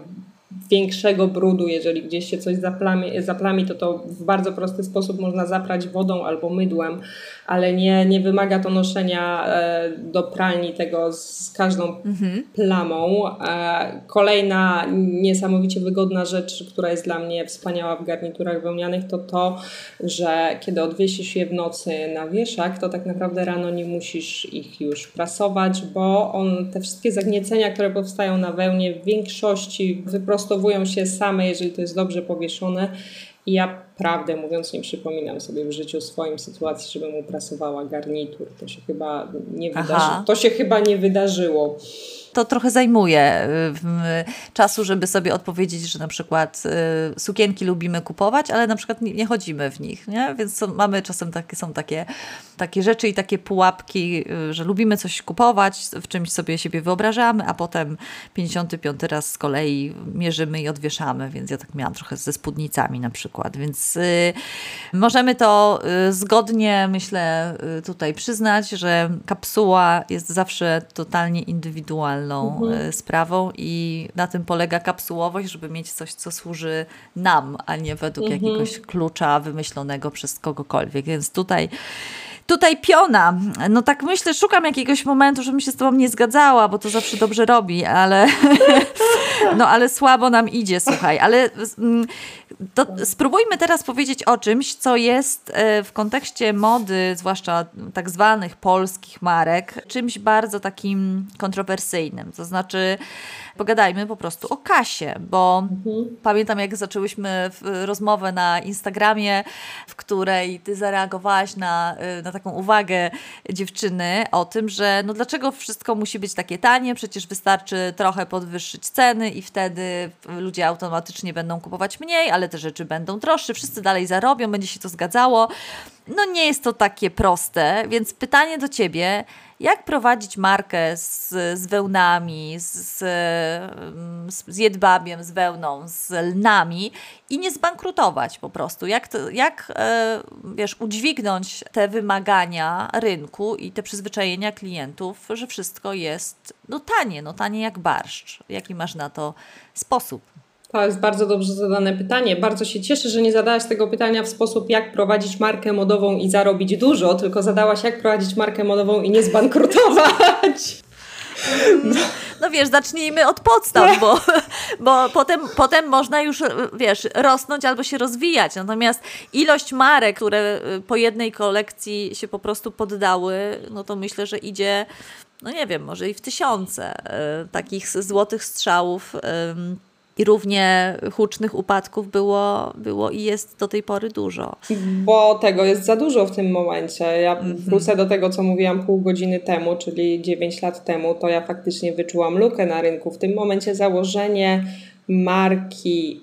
Speaker 2: większego brudu, jeżeli gdzieś się coś zaplami, zaplami to to w bardzo prosty sposób można zaprać wodą albo mydłem, ale nie, nie wymaga to noszenia e, do pralni tego z każdą mhm. plamą. E, kolejna niesamowicie wygodna rzecz, która jest dla mnie wspaniała w garniturach wełnianych, to to, że kiedy odwiesisz je w nocy na wieszak, to tak naprawdę rano nie musisz ich już prasować, bo on, te wszystkie zagniecenia, które powstają na wełnie w większości wyprostowują się same, jeżeli to jest dobrze powieszone i ja prawdę mówiąc nie przypominam sobie w życiu swoim sytuacji, żebym uprasowała garnitur. To się chyba nie wydarzyło. To się chyba nie wydarzyło
Speaker 1: to trochę zajmuje y, czasu, żeby sobie odpowiedzieć, że na przykład y, sukienki lubimy kupować, ale na przykład nie, chodzimy w nich, nie? Więc są, mamy czasem takie, są takie, takie rzeczy i takie pułapki, y, że lubimy coś kupować, w czymś sobie siebie wyobrażamy, a potem 55 raz z kolei mierzymy i odwieszamy, więc ja tak miałam trochę ze spódnicami na przykład, więc y, możemy to y, zgodnie, myślę, y, tutaj przyznać, że kapsuła jest zawsze totalnie indywidualna mhm. E, sprawą i na tym polega kapsułowość, żeby mieć coś, co służy nam, a nie według mhm. jakiegoś klucza wymyślonego przez kogokolwiek. Więc tutaj Tutaj piona. No tak myślę, szukam jakiegoś momentu, żebym się z tobą nie zgadzała, bo to zawsze dobrze robi, ale no ale słabo nam idzie, słuchaj. Ale mm, to spróbujmy teraz powiedzieć o czymś, co jest e, w kontekście mody, zwłaszcza tak zwanych polskich marek, czymś bardzo takim kontrowersyjnym. To znaczy pogadajmy po prostu o kasie, bo mhm. pamiętam jak zaczęłyśmy rozmowę na Instagramie, w której ty zareagowałaś na, y, na taką uwagę dziewczyny o tym, że no dlaczego wszystko musi być takie tanie, przecież wystarczy trochę podwyższyć ceny i wtedy ludzie automatycznie będą kupować mniej, ale te rzeczy będą droższe, wszyscy dalej zarobią, będzie się to zgadzało. No nie jest to takie proste, więc pytanie do Ciebie, jak prowadzić markę z, z wełnami, z, z jedwabiem, z wełną, z lnami i nie zbankrutować po prostu? Jak, to, jak e, wiesz, udźwignąć te wymagania rynku i te przyzwyczajenia klientów, że wszystko jest no, tanie, no tanie jak barszcz? Jaki masz na to sposób?
Speaker 2: To jest bardzo dobrze zadane pytanie. Bardzo się cieszę, że nie zadałaś tego pytania w sposób, jak prowadzić markę modową i zarobić dużo, tylko zadałaś, jak prowadzić markę modową i nie zbankrutować.
Speaker 1: No, no wiesz, zacznijmy od podstaw, bo, bo potem, potem można już, wiesz, rosnąć albo się rozwijać. Natomiast ilość marek, które po jednej kolekcji się po prostu poddały, no to myślę, że idzie, no nie wiem, może i w tysiące y, takich złotych strzałów. Y, i równie hucznych upadków było, było i jest do tej pory dużo.
Speaker 2: Bo tego jest za dużo w tym momencie. Ja mm -hmm. wrócę do tego, co mówiłam pół godziny temu, czyli 9 lat temu, to ja faktycznie wyczułam lukę na rynku. W tym momencie założenie marki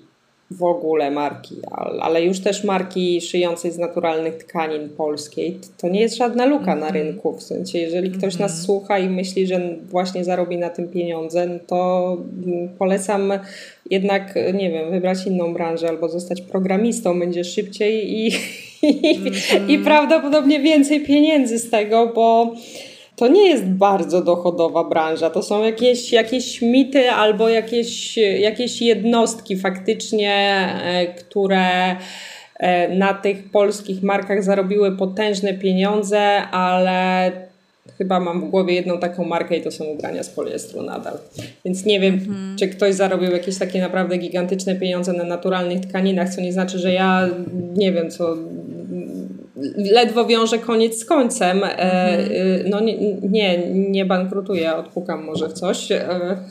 Speaker 2: w ogóle marki, ale już też marki szyjącej z naturalnych tkanin polskiej, to nie jest żadna luka na mhm. rynku. W sensie, jeżeli ktoś nas mhm. słucha i myśli, że właśnie zarobi na tym pieniądze, no to polecam jednak, nie wiem, wybrać inną branżę albo zostać programistą, będzie szybciej i, i, mm -hmm. i prawdopodobnie więcej pieniędzy z tego, bo to nie jest bardzo dochodowa branża. To są jakieś, jakieś mity albo jakieś, jakieś jednostki faktycznie, e, które e, na tych polskich markach zarobiły potężne pieniądze, ale chyba mam w głowie jedną taką markę i to są ubrania z poliestru nadal. Więc nie wiem, mhm. czy ktoś zarobił jakieś takie naprawdę gigantyczne pieniądze na naturalnych tkaninach, co nie znaczy, że ja nie wiem, co ledwo wiąże koniec z końcem. E, mhm. y, no nie, nie, bankrutuję, odpukam może w coś. E,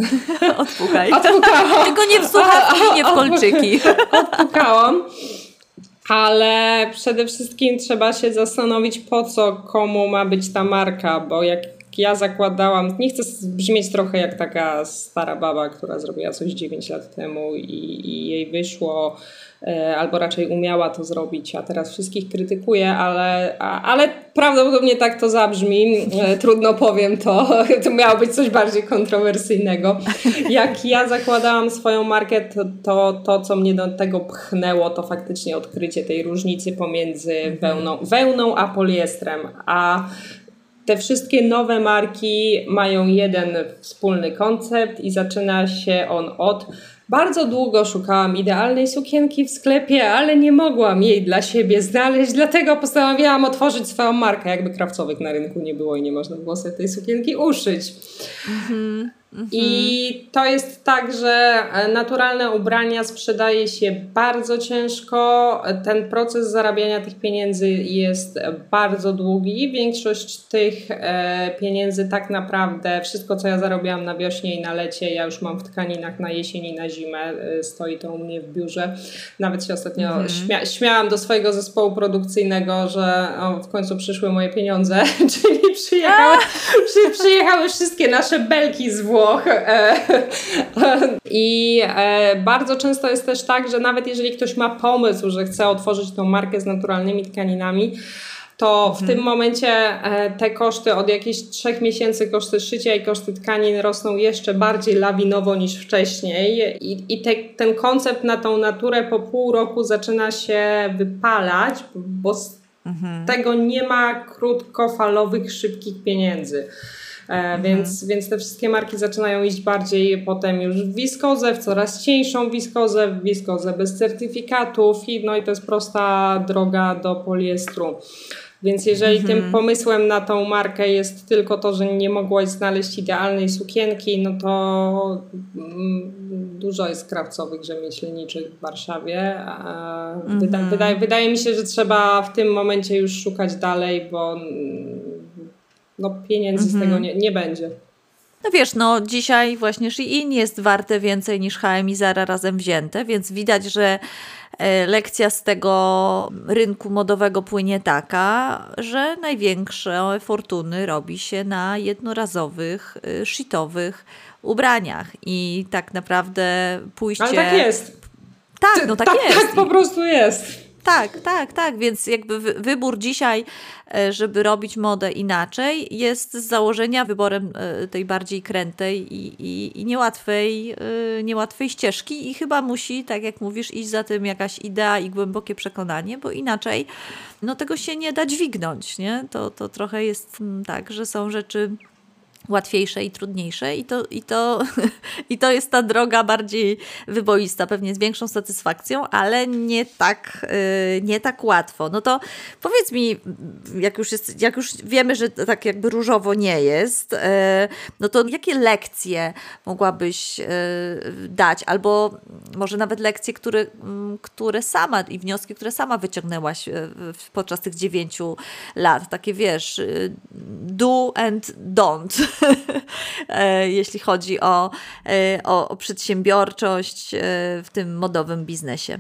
Speaker 1: Odpukaj. Odpukałam. Tylko nie w słuchawki, nie w kolczyki.
Speaker 2: Odpukałam. Ale przede wszystkim trzeba się zastanowić, po co komu ma być ta marka, bo jak ja zakładałam, nie chcę brzmieć trochę jak taka stara baba, która zrobiła coś 9 lat temu i, i jej wyszło E, albo raczej umiała to zrobić, a teraz wszystkich krytykuje, ale, ale prawdopodobnie tak to zabrzmi. E, trudno powiem to. To miało być coś bardziej kontrowersyjnego. Jak ja zakładałam swoją markę, to, to, to co mnie do tego pchnęło, to faktycznie odkrycie tej różnicy pomiędzy wełną, wełną a poliestrem. A te wszystkie nowe marki mają jeden wspólny koncept i zaczyna się on od bardzo długo szukałam idealnej sukienki w sklepie, ale nie mogłam jej dla siebie znaleźć, dlatego postanowiłam otworzyć swoją markę, jakby krawcowych na rynku nie było i nie można było sobie tej sukienki uszyć. Mhm. I to jest tak, że e, naturalne ubrania sprzedaje się bardzo ciężko. Ten proces zarabiania tych pieniędzy jest bardzo długi. Większość tych e, pieniędzy tak naprawdę, wszystko co ja zarobiłam na wiośnie i na lecie, ja już mam w tkaninach na jesień i na zimę. E, stoi to u mnie w biurze. Nawet się ostatnio mhm. śmia śmiałam do swojego zespołu produkcyjnego, że o, w końcu przyszły moje pieniądze, czyli przyjechały, przy, przyjechały wszystkie nasze belki z Włoch Włoch. E, I e, bardzo często jest też tak, że nawet jeżeli ktoś ma pomysł, że chce otworzyć tą markę z naturalnymi tkaninami, to w mhm. tym momencie e, te koszty od jakichś trzech miesięcy, koszty szycia i koszty tkanin rosną jeszcze bardziej lawinowo niż wcześniej. I, i te, ten koncept na tą naturę po pół roku zaczyna się wypalać, bo z mhm. tego nie ma krótkofalowych, szybkich pieniędzy. E, mhm. Więc, więc te wszystkie marki zaczynają iść bardziej potem już w wiskozę, w coraz cieńszą wiskozę, w wiskozę bez certyfikatów i no i to jest prosta droga do poliestru. Więc jeżeli mhm. tym pomysłem na tą markę jest tylko to, że nie mogłaś znaleźć idealnej sukienki, no to mm, dużo jest krawcowych rzemieślniczych w Warszawie. Mhm. wydaje, wydaje mi się, że trzeba w tym momencie już szukać dalej, bo no, pieniędzy z tego mhm. nie, nie będzie.
Speaker 1: No wiesz, no dzisiaj właśnie Shein jest warte więcej niż H&M i Zara razem wzięte, więc widać, że e, lekcja z tego rynku modowego płynie taka, że największe fortuny robi się na jednorazowych, e, shitowych ubraniach i tak naprawdę pójście... Ale
Speaker 2: tak jest.
Speaker 1: Tak, no tak, tak jest.
Speaker 2: Tak po prostu jest.
Speaker 1: Tak, tak, tak. Więc jakby wybór dzisiaj, e, żeby robić modę inaczej, jest z założenia wyborem e, tej bardziej krętej i, i, i niełatwej, e, niełatwej ścieżki i chyba musi, tak jak mówisz, iść za tym jakaś idea i głębokie przekonanie, bo inaczej no tego się nie da dźwignąć. Nie? To, to trochę jest mm, tak, że są rzeczy łatwiejsze i trudniejsze i to, i, to, i to jest ta droga bardziej wyboista, pewnie z większą satysfakcją, ale nie tak, y, nie tak łatwo. No to powiedz mi, jak już, jest, jak już wiemy, że tak jakby różowo nie jest, y, no to jakie lekcje mogłabyś y, dać, albo może nawet lekcje, które, mm, które sama i wnioski, które sama wyciągnęłaś podczas tych dziewięciu lat, takie wiesz, do and don't. E, jeśli chodzi o, e, o, o przedsiębiorczość e, w tym modowym biznesie?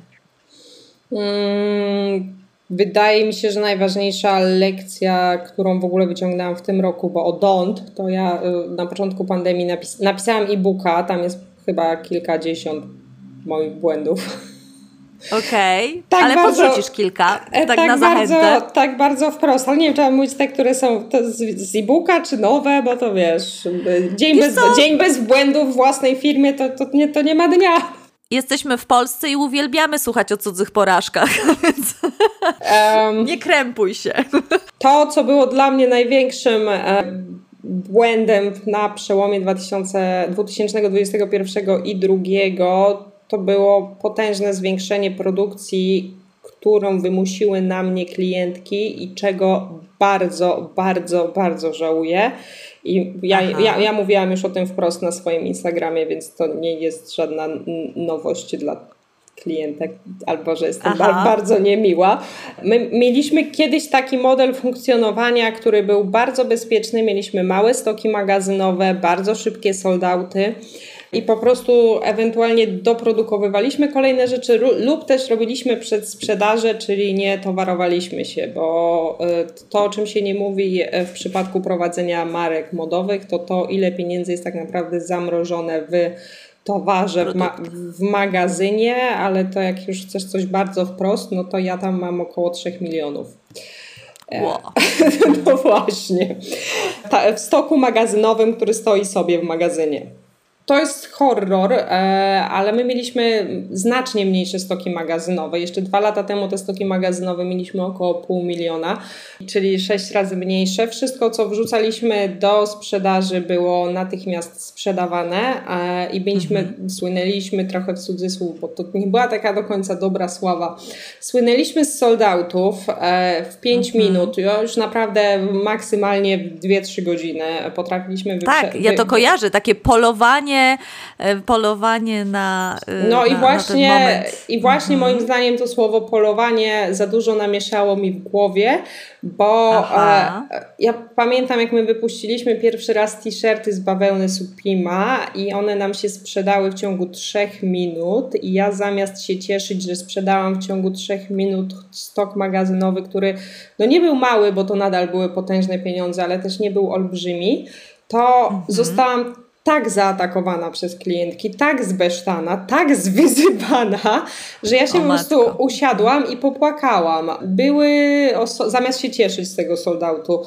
Speaker 2: Hmm, wydaje mi się, że najważniejsza lekcja, którą w ogóle wyciągnęłam w tym roku, bo o don't, to ja na początku pandemii napis napisałam e-booka, tam jest chyba kilkadziesiąt moich błędów
Speaker 1: Okej, okay. tak ale bardzo, podrzucisz kilka, e, tak, tak na zachętę.
Speaker 2: Bardzo, tak bardzo wprost, ale nie wiem, trzeba mówić te, które są z, z e-booka, czy nowe, bo to wiesz, dzień, bez, dzień bez błędów w własnej firmie, to, to, nie, to nie ma dnia.
Speaker 1: jesteśmy w Polsce i uwielbiamy słuchać o cudzych porażkach, więc um, nie krępuj się.
Speaker 2: To, co było dla mnie największym błędem na przełomie 2000, 2021 i 2022, to było potężne zwiększenie produkcji, którą wymusiły na mnie klientki i czego bardzo, bardzo, bardzo żałuję. I ja, ja, ja mówiłam już o tym wprost na swoim Instagramie, więc to nie jest żadna nowość dla klientek, albo że jestem Aha. bardzo niemiła. My mieliśmy kiedyś taki model funkcjonowania, który był bardzo bezpieczny. Mieliśmy małe stoki magazynowe, bardzo szybkie soldauty i po prostu ewentualnie doprodukowywaliśmy kolejne rzeczy lub też robiliśmy przed sprzedażę, czyli nie towarowaliśmy się, bo e, to, o czym się nie mówi e, w przypadku prowadzenia marek modowych, to to, ile pieniędzy jest tak naprawdę zamrożone w towarze w, ma w, magazynie, ale to jak już chcesz coś bardzo wprost, no to ja tam mam około 3 milionów.
Speaker 1: E, wow.
Speaker 2: no właśnie. Ta, w stoku magazynowym, który stoi sobie w magazynie to jest horror, e, ale my mieliśmy znacznie mniejsze stoki magazynowe. Jeszcze dwa lata temu te stoki magazynowe mieliśmy około pół miliona, czyli sześć razy mniejsze. Wszystko, co wrzucaliśmy do sprzedaży, było natychmiast sprzedawane e, i byliśmy, mhm. słynęliśmy trochę w cudzysłów, bo to nie była taka do końca dobra sława. Słynęliśmy z soldautów e, w pięć mhm. minut, już naprawdę maksymalnie w 2-3 godziny potrafiliśmy
Speaker 1: Tak, ja to kojarzę, takie polowanie E, polowanie na.
Speaker 2: E, no
Speaker 1: na,
Speaker 2: i właśnie, i właśnie mhm. moim zdaniem to słowo polowanie za dużo namieszało mi w głowie, bo e, ja pamiętam, jak my wypuściliśmy pierwszy raz t-shirty z bawełny Supima i one nam się sprzedały w ciągu trzech minut. I ja zamiast się cieszyć, że sprzedałam w ciągu trzech minut stok magazynowy, który no nie był mały, bo to nadal były potężne pieniądze, ale też nie był olbrzymi, to mhm. zostałam tak zaatakowana przez klientki, tak zbesztana, tak zwyzywana, że ja się o po prostu matko. usiadłam i popłakałam. Były, zamiast się cieszyć z tego soldautu,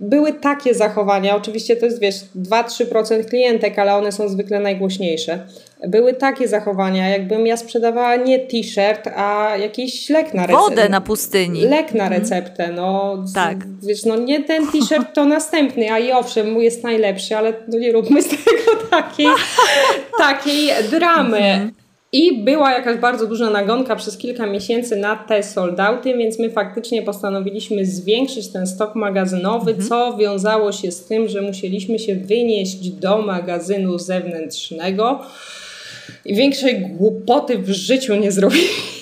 Speaker 2: były takie zachowania, oczywiście to jest wiesz 2-3% klientek, ale one są zwykle najgłośniejsze. Były takie zachowania, jakbym ja sprzedawała nie t-shirt, a jakiś lek na receptę.
Speaker 1: Wodę na pustyni.
Speaker 2: Lek na mhm. receptę, no. Tak. Wiesz, no nie ten t-shirt to następny, a i owszem, mój jest najlepszy, ale no nie róbmy z tego takiej, takiej dramy. Mhm. I była jakaś bardzo duża nagonka przez kilka miesięcy na te soldauty, więc my faktycznie postanowiliśmy zwiększyć ten stok magazynowy, mhm. co wiązało się z tym, że musieliśmy się wynieść do magazynu zewnętrznego. I większej głupoty w życiu nie zrobiliśmy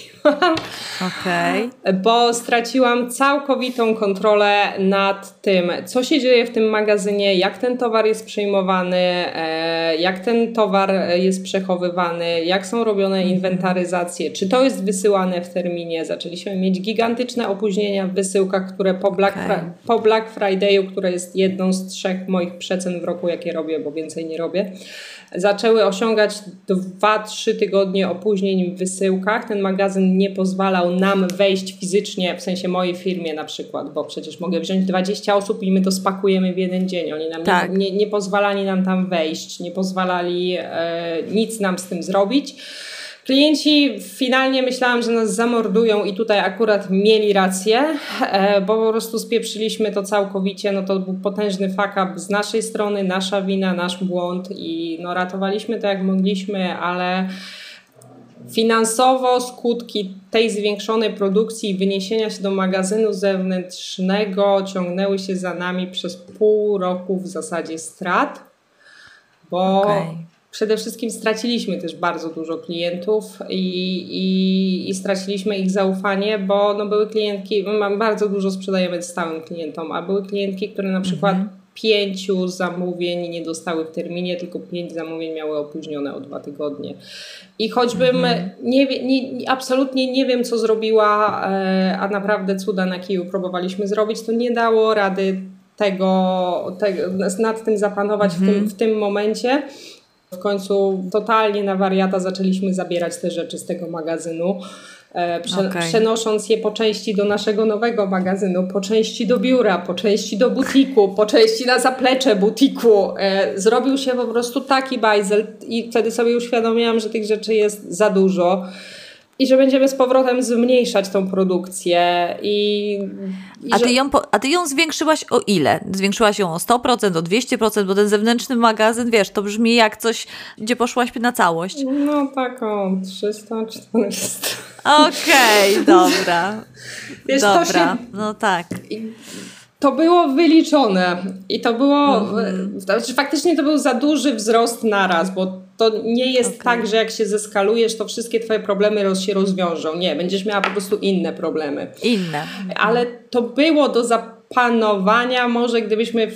Speaker 1: Okay.
Speaker 2: Bo straciłam całkowitą kontrolę nad tym, co się dzieje w tym magazynie, jak ten towar jest przyjmowany, e, jak ten towar jest przechowywany, jak są robione mhm. inwentaryzacje, czy to jest wysyłane w terminie. Zaczęliśmy mieć gigantyczne opóźnienia w wysyłkach, które po Black, okay. po Black Friday'u, które jest jedną z trzech moich przecen w roku, jakie robię, bo więcej nie robię zaczęły osiągać 2-3 tygodnie opóźnień w wysyłkach. Ten magazyn nie pozwalał nam wejść fizycznie, w sensie mojej firmie na przykład, bo przecież mogę wziąć 20 osób i my to spakujemy w jeden dzień. Oni nam tak. nie, nie, pozwalali nam tam wejść, nie pozwalali e, nic nam z tym zrobić. Klienci finalnie myślałam, że nas zamordują i tutaj akurat mieli rację, e, bo po prostu spieprzyliśmy to całkowicie. No to był potężny fuck up z naszej strony, nasza wina, nasz błąd i no ratowaliśmy to jak mogliśmy, ale finansowo skutki tej zwiększonej produkcji i wyniesienia się do magazynu zewnętrznego ciągnęły się za nami przez pół roku w zasadzie strat, bo okay przede wszystkim straciliśmy też bardzo dużo klientów i, i, i, straciliśmy ich zaufanie, bo no były klientki, my bardzo dużo sprzedajemy stałym klientom, a były klientki, które na przykład mhm. pięciu zamówień nie dostały w terminie, tylko pięć zamówień miały opóźnione o dwa tygodnie. I choćbym mhm. nie, nie, absolutnie nie wiem, co zrobiła, e, a naprawdę cuda na kiju próbowaliśmy zrobić, to nie dało rady tego, tego nad tym zapanować w, tym, mhm. w tym momencie. W końcu totalnie na wariata zaczęliśmy zabierać te rzeczy z tego magazynu. E, prze, okay. Przenosząc je po części do naszego nowego magazynu, po części do biura, po części do butiku, po części na zaplecze butiku. E, zrobił się po prostu taki bajzel i wtedy sobie uświadomiłam, że tych rzeczy jest za dużo i że będziemy z powrotem zmniejszać tą produkcję. I,
Speaker 1: i a, ty ją, a ty ją zwiększyłaś o ile? Zwiększyłaś ją o 100%, o 200%, bo ten zewnętrzny magazyn, wiesz, to brzmi jak coś, gdzie poszłaś na całość.
Speaker 2: No tak, o 300, 400.
Speaker 1: Okej, okay, dobra. Wiesz, dobra, się... no tak. I
Speaker 2: to było wyliczone i to było, mhm. znaczy faktycznie to był za duży wzrost naraz, bo to nie jest okay. tak, że jak się zeskalujesz, to wszystkie twoje problemy roz, się rozwiążą. Nie, będziesz miała po prostu inne problemy.
Speaker 1: Inne.
Speaker 2: Ale to było do zapanowania, może gdybyśmy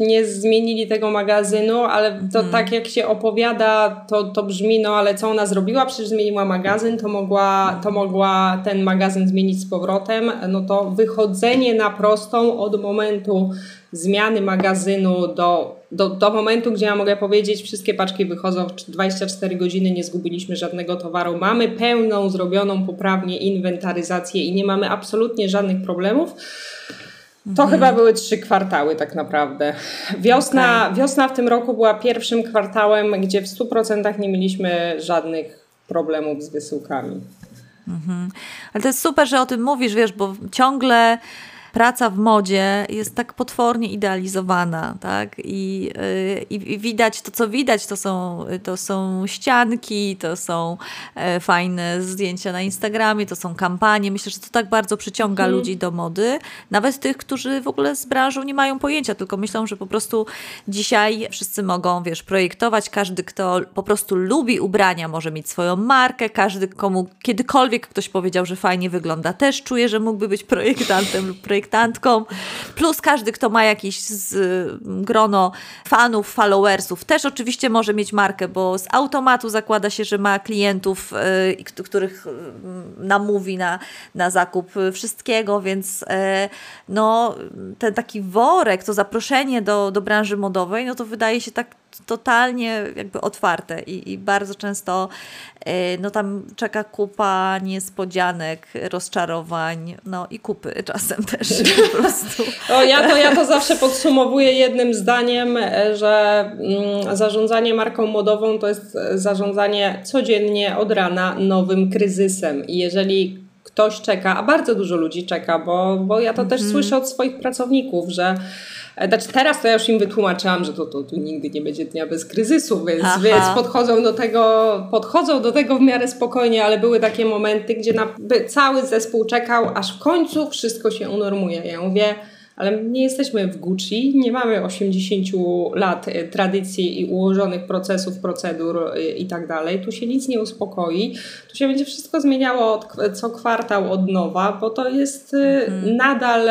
Speaker 2: nie zmienili tego magazynu, ale to hmm. tak jak się opowiada, to, to brzmi, no ale co ona zrobiła? Przecież zmieniła magazyn, to mogła, to mogła ten magazyn zmienić z powrotem. No to wychodzenie na prostą od momentu zmiany magazynu do, do, do momentu, gdzie ja mogę powiedzieć, wszystkie paczki wychodzą w 24 godziny, nie zgubiliśmy żadnego towaru, mamy pełną, zrobioną poprawnie inwentaryzację i nie mamy absolutnie żadnych problemów to mhm. chyba były trzy kwartały tak naprawdę. Wiosna, okay. wiosna w tym roku była pierwszym kwartałem, gdzie w 100% nie mieliśmy żadnych problemów z wysyłkami.
Speaker 1: Mhm. Ale to jest super, że o tym mówisz, wiesz, bo ciągle praca w modzie jest tak potwornie idealizowana, tak? I, y, i, i widać to, co widać, to są, to są ścianki, to są e, fajne zdjęcia na Instagramie, to są kampanie. Myślę, że to tak bardzo przyciąga mhm. ludzi do mody, nawet tych, którzy w ogóle z branżą nie mają pojęcia, tylko myślą, że po prostu dzisiaj wszyscy mogą, wiesz, projektować. Każdy, kto po prostu lubi ubrania, może mieć swoją markę. Każdy, komu kiedykolwiek ktoś powiedział, że fajnie wygląda, też czuje, że mógłby być projektantem lub projektantem projektantką, plus każdy, kto ma jakieś z, grono fanów, followersów, też oczywiście może mieć markę, bo z automatu zakłada się, że ma klientów, yy, których yy, namówi na, na zakup wszystkiego, więc yy, no, ten taki worek, to zaproszenie do, do branży modowej, no to wydaje się tak totalnie jakby otwarte i, i bardzo często y, no tam czeka kupa niespodzianek, rozczarowań, no i kupy czasem też po prostu.
Speaker 2: O, ja, to, ja to zawsze podsumowuję jednym zdaniem, e, że mm, zarządzanie marką modową to jest zarządzanie codziennie od rana nowym kryzysem i jeżeli ktoś czeka, a bardzo dużo ludzi czeka, bo, bo ja to mm -hmm. też mhm. słyszę od swoich pracowników, że E, znaczy teraz to ja już im wytłumaczyłam, że to, to, to nigdy nie będzie dnia bez kryzysu, więc, więc podchodzą, do tego, podchodzą do tego w miarę spokojnie, ale były takie momenty, gdzie na, cały zespół czekał, aż w końcu wszystko się unormuje. Ja mówię, ale nie jesteśmy w Gucci, nie mamy 80 lat e, tradycji i ułożonych procesów, procedur e, i tak dalej. Tu się nic nie uspokoi. Tu się będzie wszystko zmieniało od, co kwartał od nowa, bo to jest e, mhm. nadal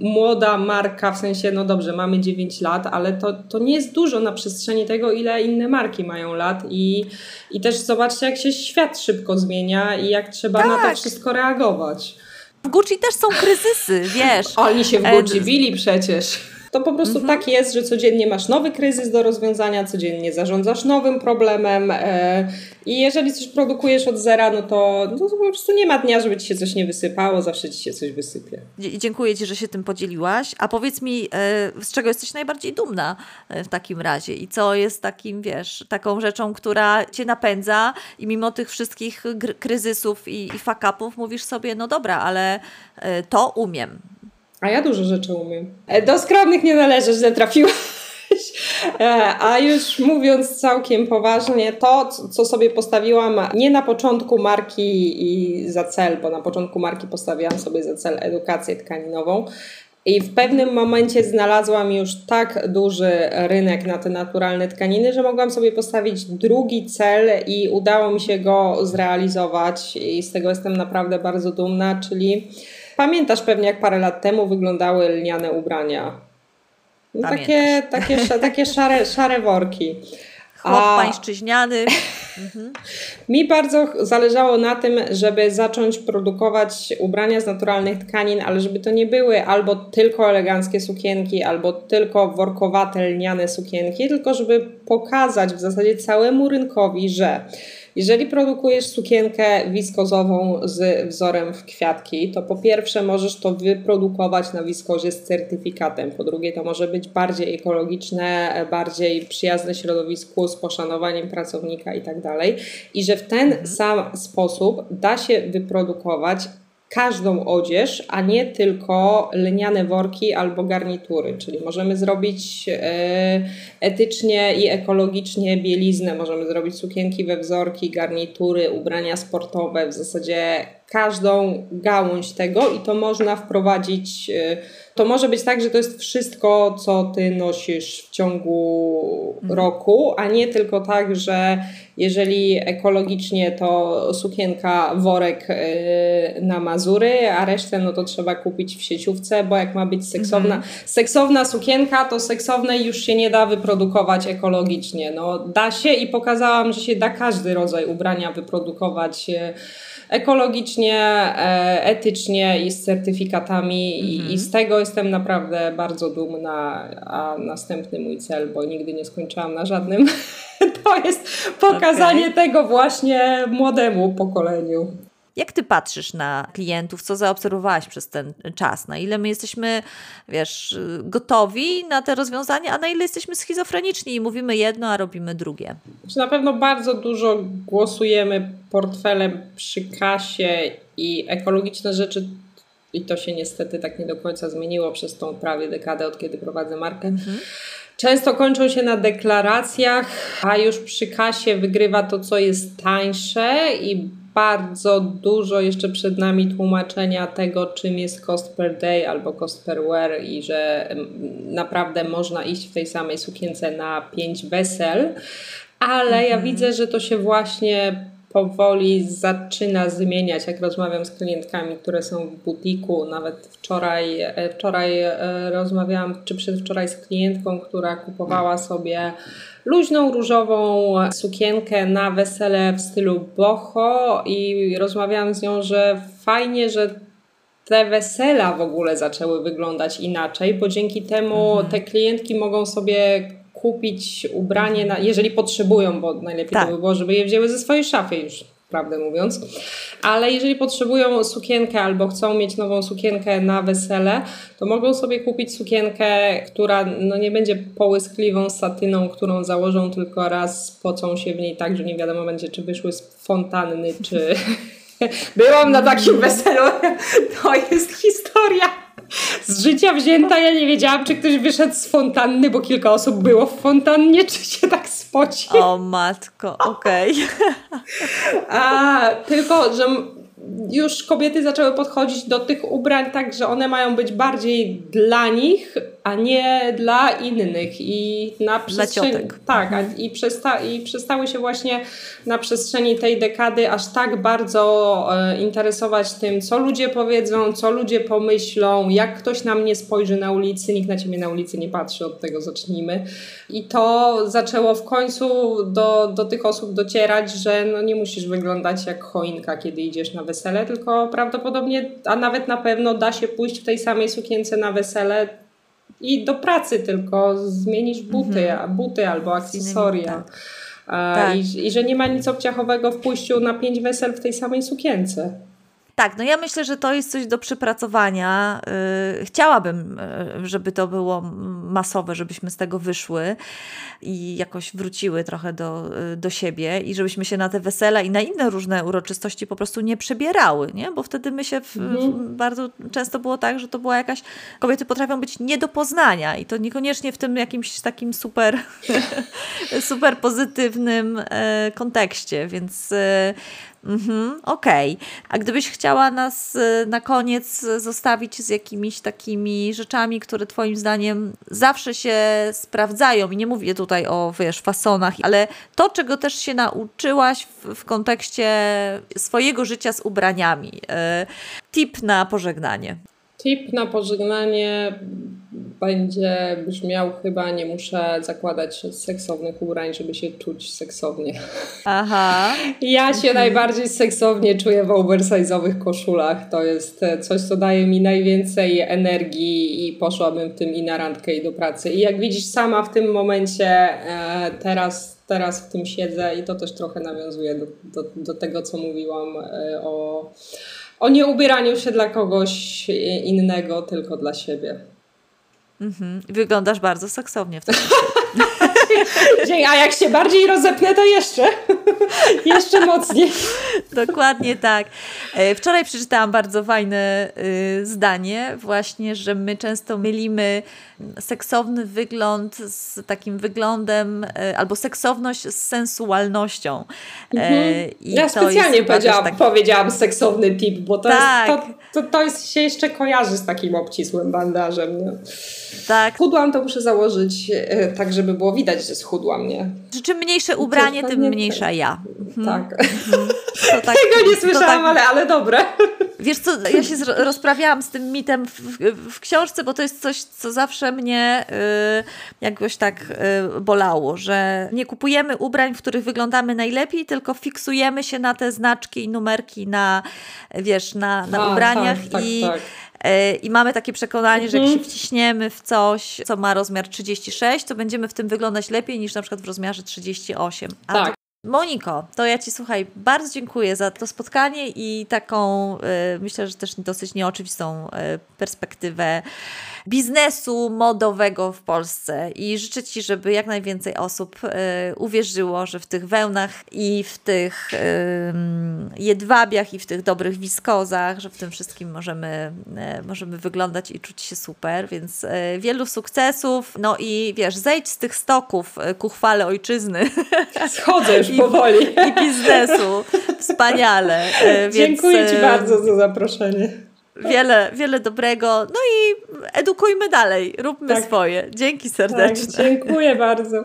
Speaker 2: młoda marka, w sensie, no dobrze, mamy 9 lat, ale to, to nie jest dużo na przestrzeni tego, ile inne marki mają lat i, i też zobaczcie, jak się świat szybko zmienia i jak trzeba tak. na to tak. wszystko reagować.
Speaker 1: W Gucci też są kryzysy, wiesz.
Speaker 2: Oni się w Gucci bili przecież. To po prostu mhm. tak jest, że codziennie masz nowy kryzys do rozwiązania, codziennie zarządzasz nowym problemem e, i jeżeli coś produkujesz od zera, no to, no to po prostu nie ma dnia, żeby ci się coś nie wysypało, zawsze ci się coś wysypie.
Speaker 1: Dziękuję ci, że się tym podzieliłaś. A powiedz mi, e, z czego jesteś najbardziej dumna e, w takim razie i co jest takim, wiesz, taką rzeczą, która cię napędza i mimo tych wszystkich kryzysów i, i fuck-upów mówisz sobie, no dobra, ale e, to umiem
Speaker 2: a ja dużo rzeczy umiem. E, do skromnych nie należy, że trafiłaś. E, a już mówiąc całkiem poważnie, to co sobie postawiłam nie na początku marki i za cel, bo na początku marki postawiłam sobie za cel edukację tkaninową. I w pewnym momencie znalazłam już tak duży rynek na te naturalne tkaniny, że mogłam sobie postawić drugi cel i udało mi się go zrealizować. I z tego jestem naprawdę bardzo dumna, czyli Pamiętasz pewnie, jak parę lat temu wyglądały lniane ubrania. No takie, takie, takie szare, szare worki.
Speaker 1: Chłop A... pańszczyźniany.
Speaker 2: Mhm. Mi bardzo zależało na tym, żeby zacząć produkować ubrania z naturalnych tkanin, ale żeby to nie były albo tylko eleganckie sukienki, albo tylko workowate lniane sukienki, tylko żeby pokazać w zasadzie całemu rynkowi, że Jeżeli produkujesz sukienkę wiskozową z wzorem w kwiatki, to po pierwsze możesz to wyprodukować na wiskozie z certyfikatem. Po drugie, to może być bardziej ekologiczne, bardziej przyjazne środowisku, z poszanowaniem pracownika i tak. I że w ten mhm. sam sposób da się wyprodukować każdą odzież, a nie tylko lniane worki albo garnitury. Czyli możemy zrobić e, etycznie i ekologicznie bieliznę, możemy zrobić sukienki we wzorki, garnitury, ubrania sportowe, w zasadzie każdą gałąź tego i to można wprowadzić. E, to może być tak, że to jest wszystko, co ty nosisz w ciągu mhm. roku, a nie tylko tak, że jeżeli ekologicznie to sukienka, worek yy, na Mazury, a resztę no to trzeba kupić w sieciówce, bo jak ma być seksowna, mhm. seksowna sukienka, to seksownej już się nie da wyprodukować ekologicznie. No da się i pokazałam, że się da każdy rodzaj ubrania wyprodukować yy, ekologicznie, e, etycznie i z certyfikatami i, mhm. i, z tego jestem naprawdę bardzo dumna. A następny mój cel, bo nigdy nie skończyłam na żadnym, to jest pokazanie okay. tego właśnie młodemu pokoleniu.
Speaker 1: Jak ty patrzysz na klientów, co zaobserwowałaś przez ten czas? Na ile my jesteśmy, wiesz, gotowi na te rozwiązania, a na ile jesteśmy schizofreniczni i mówimy jedno, a robimy drugie?
Speaker 2: Na pewno bardzo dużo głosujemy portfelem przy kasie i ekologiczne rzeczy i to się niestety tak nie do końca zmieniło przez tą prawie dekadę, od kiedy prowadzę markę. Mhm. Często kończą się na deklaracjach, a już przy kasie wygrywa to, co jest tańsze i bardzo dużo jeszcze przed nami tłumaczenia tego, czym jest cost per day albo cost per wear i że naprawdę można iść w tej samej sukience na pięć wesel, ale mhm. ja widzę, że to się właśnie powoli zaczyna zmieniać, jak rozmawiam z klientkami, które są w butiku. Nawet wczoraj, e, wczoraj e, rozmawiałam, czy przedwczoraj z klientką, która kupowała sobie luźną różową sukienkę na wesele w stylu boho i rozmawiałam z nią, że fajnie, że te wesela w ogóle zaczęły wyglądać inaczej, bo dzięki temu mhm. te klientki mogą sobie kupić ubranie, na, jeżeli potrzebują, bo najlepiej tak. to by było, żeby je wzięły ze swojej szafy już prawdę mówiąc. Ale jeżeli potrzebują sukienkę albo chcą mieć nową sukienkę na wesele, to mogą sobie kupić sukienkę, która no nie będzie połyskliwą satyną, którą założą tylko raz, pocą się w niej tak, że nie wiadomo będzie, czy wyszły z fontanny, czy... Byłam na takim weselu. To jest historia z życia wzięta. Ja nie wiedziałam, czy ktoś wyszedł z fontanny, bo kilka osób było w fontannie, czy się tak spoci.
Speaker 1: O matko, okej.
Speaker 2: Okay. A tylko, że już kobiety zaczęły podchodzić do tych ubrań tak, że one mają być bardziej dla nich, a nie dla innych. I na przestrzeni. Tak, mhm. i, przesta i przestały się właśnie na przestrzeni tej dekady aż tak bardzo e, interesować tym, co ludzie powiedzą, co ludzie pomyślą, jak ktoś na mnie spojrzy na ulicy, nikt na ciebie na ulicy nie patrzy, od tego zacznijmy. I to zaczęło w końcu do, do tych osób docierać, że no nie musisz wyglądać jak choinka, kiedy idziesz na wesele, tylko prawdopodobnie, a nawet na pewno da się pójść w tej samej sukience na wesele i do pracy tylko zmienisz buty, mhm. buty albo akcesoria. Tak. Tak. I, I, że nie ma nic obciachowego w pójściu na pięć wesel w tej samej sukience.
Speaker 1: Tak, no ja myślę, że to jest coś do przypracowania. Yy, chciałabym, yy, żeby to było masowe, żebyśmy z tego wyszły i jakoś wróciły trochę do, yy, do siebie i żebyśmy się na te wesela i na inne różne uroczystości po prostu nie przebierały, nie? Bo wtedy my się w, mhm. bardzo często było tak, że to była jakaś, kobiety potrafią być nie do poznania i to niekoniecznie w tym jakimś takim super, super pozytywnym e, kontekście, więc e, Mhm, Okej. Okay. A gdybyś chciała nas y, na koniec zostawić z jakimiś takimi rzeczami, które Twoim zdaniem zawsze się sprawdzają, i nie mówię tutaj o wiesz, fasonach, ale to, czego też się nauczyłaś w, w kontekście swojego życia z ubraniami. Y, tip na pożegnanie.
Speaker 2: Tip na pożegnanie będzie brzmiał chyba nie muszę zakładać seksownych ubrań, żeby się czuć seksownie.
Speaker 1: Aha.
Speaker 2: Ja się najbardziej seksownie czuję w oversize'owych koszulach. To jest coś, co daje mi najwięcej energii i poszłabym w tym i na randkę i do pracy. I jak widzisz sama w tym momencie e, teraz teraz w tym siedzę i to też trochę nawiązuje do, do, do tego, co mówiłam e, o, nieubieraniu się dla kogoś innego, tylko dla siebie.
Speaker 1: Mhm. Wyglądasz bardzo seksownie w tym
Speaker 2: A jak się bardziej rozepnę, to jeszcze, jeszcze mocniej.
Speaker 1: Dokładnie tak. E, wczoraj przeczytałam bardzo fajne y, zdanie, właśnie, że my często mylimy seksowny wygląd z takim wyglądem, e, albo seksowność z sensualnością.
Speaker 2: E, mhm. ja specjalnie powiedziałam, tak... powiedziałam seksowny tip, bo to, tak. jest, to, to, to jest, się jeszcze kojarzy z takim obcisłym bandażem. Nie?
Speaker 1: Tak.
Speaker 2: Chudłam to muszę założyć tak, żeby było widać, że schudłam, nie?
Speaker 1: Czym mniejsze ubranie, tym mniejsza ja.
Speaker 2: Mhm. Tak. Mhm. Tak, Tego nie słyszałam, tak... ale, ale dobre.
Speaker 1: Wiesz co, ja się rozprawiałam z tym mitem w, w, książce, bo to jest coś, co zawsze mnie y, jakoś tak y, bolało, że nie kupujemy ubrań, w których wyglądamy najlepiej, tylko fiksujemy się na te znaczki i numerki na, wiesz, na, na A, ubraniach tak, tak i tak, i mamy takie przekonanie, że jak się mhm. wciśniemy w coś, co ma rozmiar 36, to będziemy w tym wyglądać lepiej niż na przykład w rozmiarze 38. A
Speaker 2: tak.
Speaker 1: Moniko, to ja Ci słuchaj, bardzo dziękuję za to spotkanie i taką, y, myślę, że też dosyć nieoczywistą y, perspektywę biznesu modowego w Polsce i życzę Ci, żeby jak najwięcej osób y, uwierzyło, że w tych wełnach i w tych y, jedwabiach i w tych dobrych wiskozach, że w tym wszystkim możemy, y, możemy wyglądać i czuć się super, więc wielu sukcesów, no i wiesz, zejdź z tych stoków ku chwale ojczyzny.
Speaker 2: Schodzę już powoli.
Speaker 1: I biznesu. Wspaniale.
Speaker 2: Dziękuję więc, Ci bardzo za zaproszenie
Speaker 1: wiele, wiele dobrego. No i edukujmy dalej, róbmy tak. swoje. Dzięki serdecznie.
Speaker 2: Tak, dziękuję bardzo.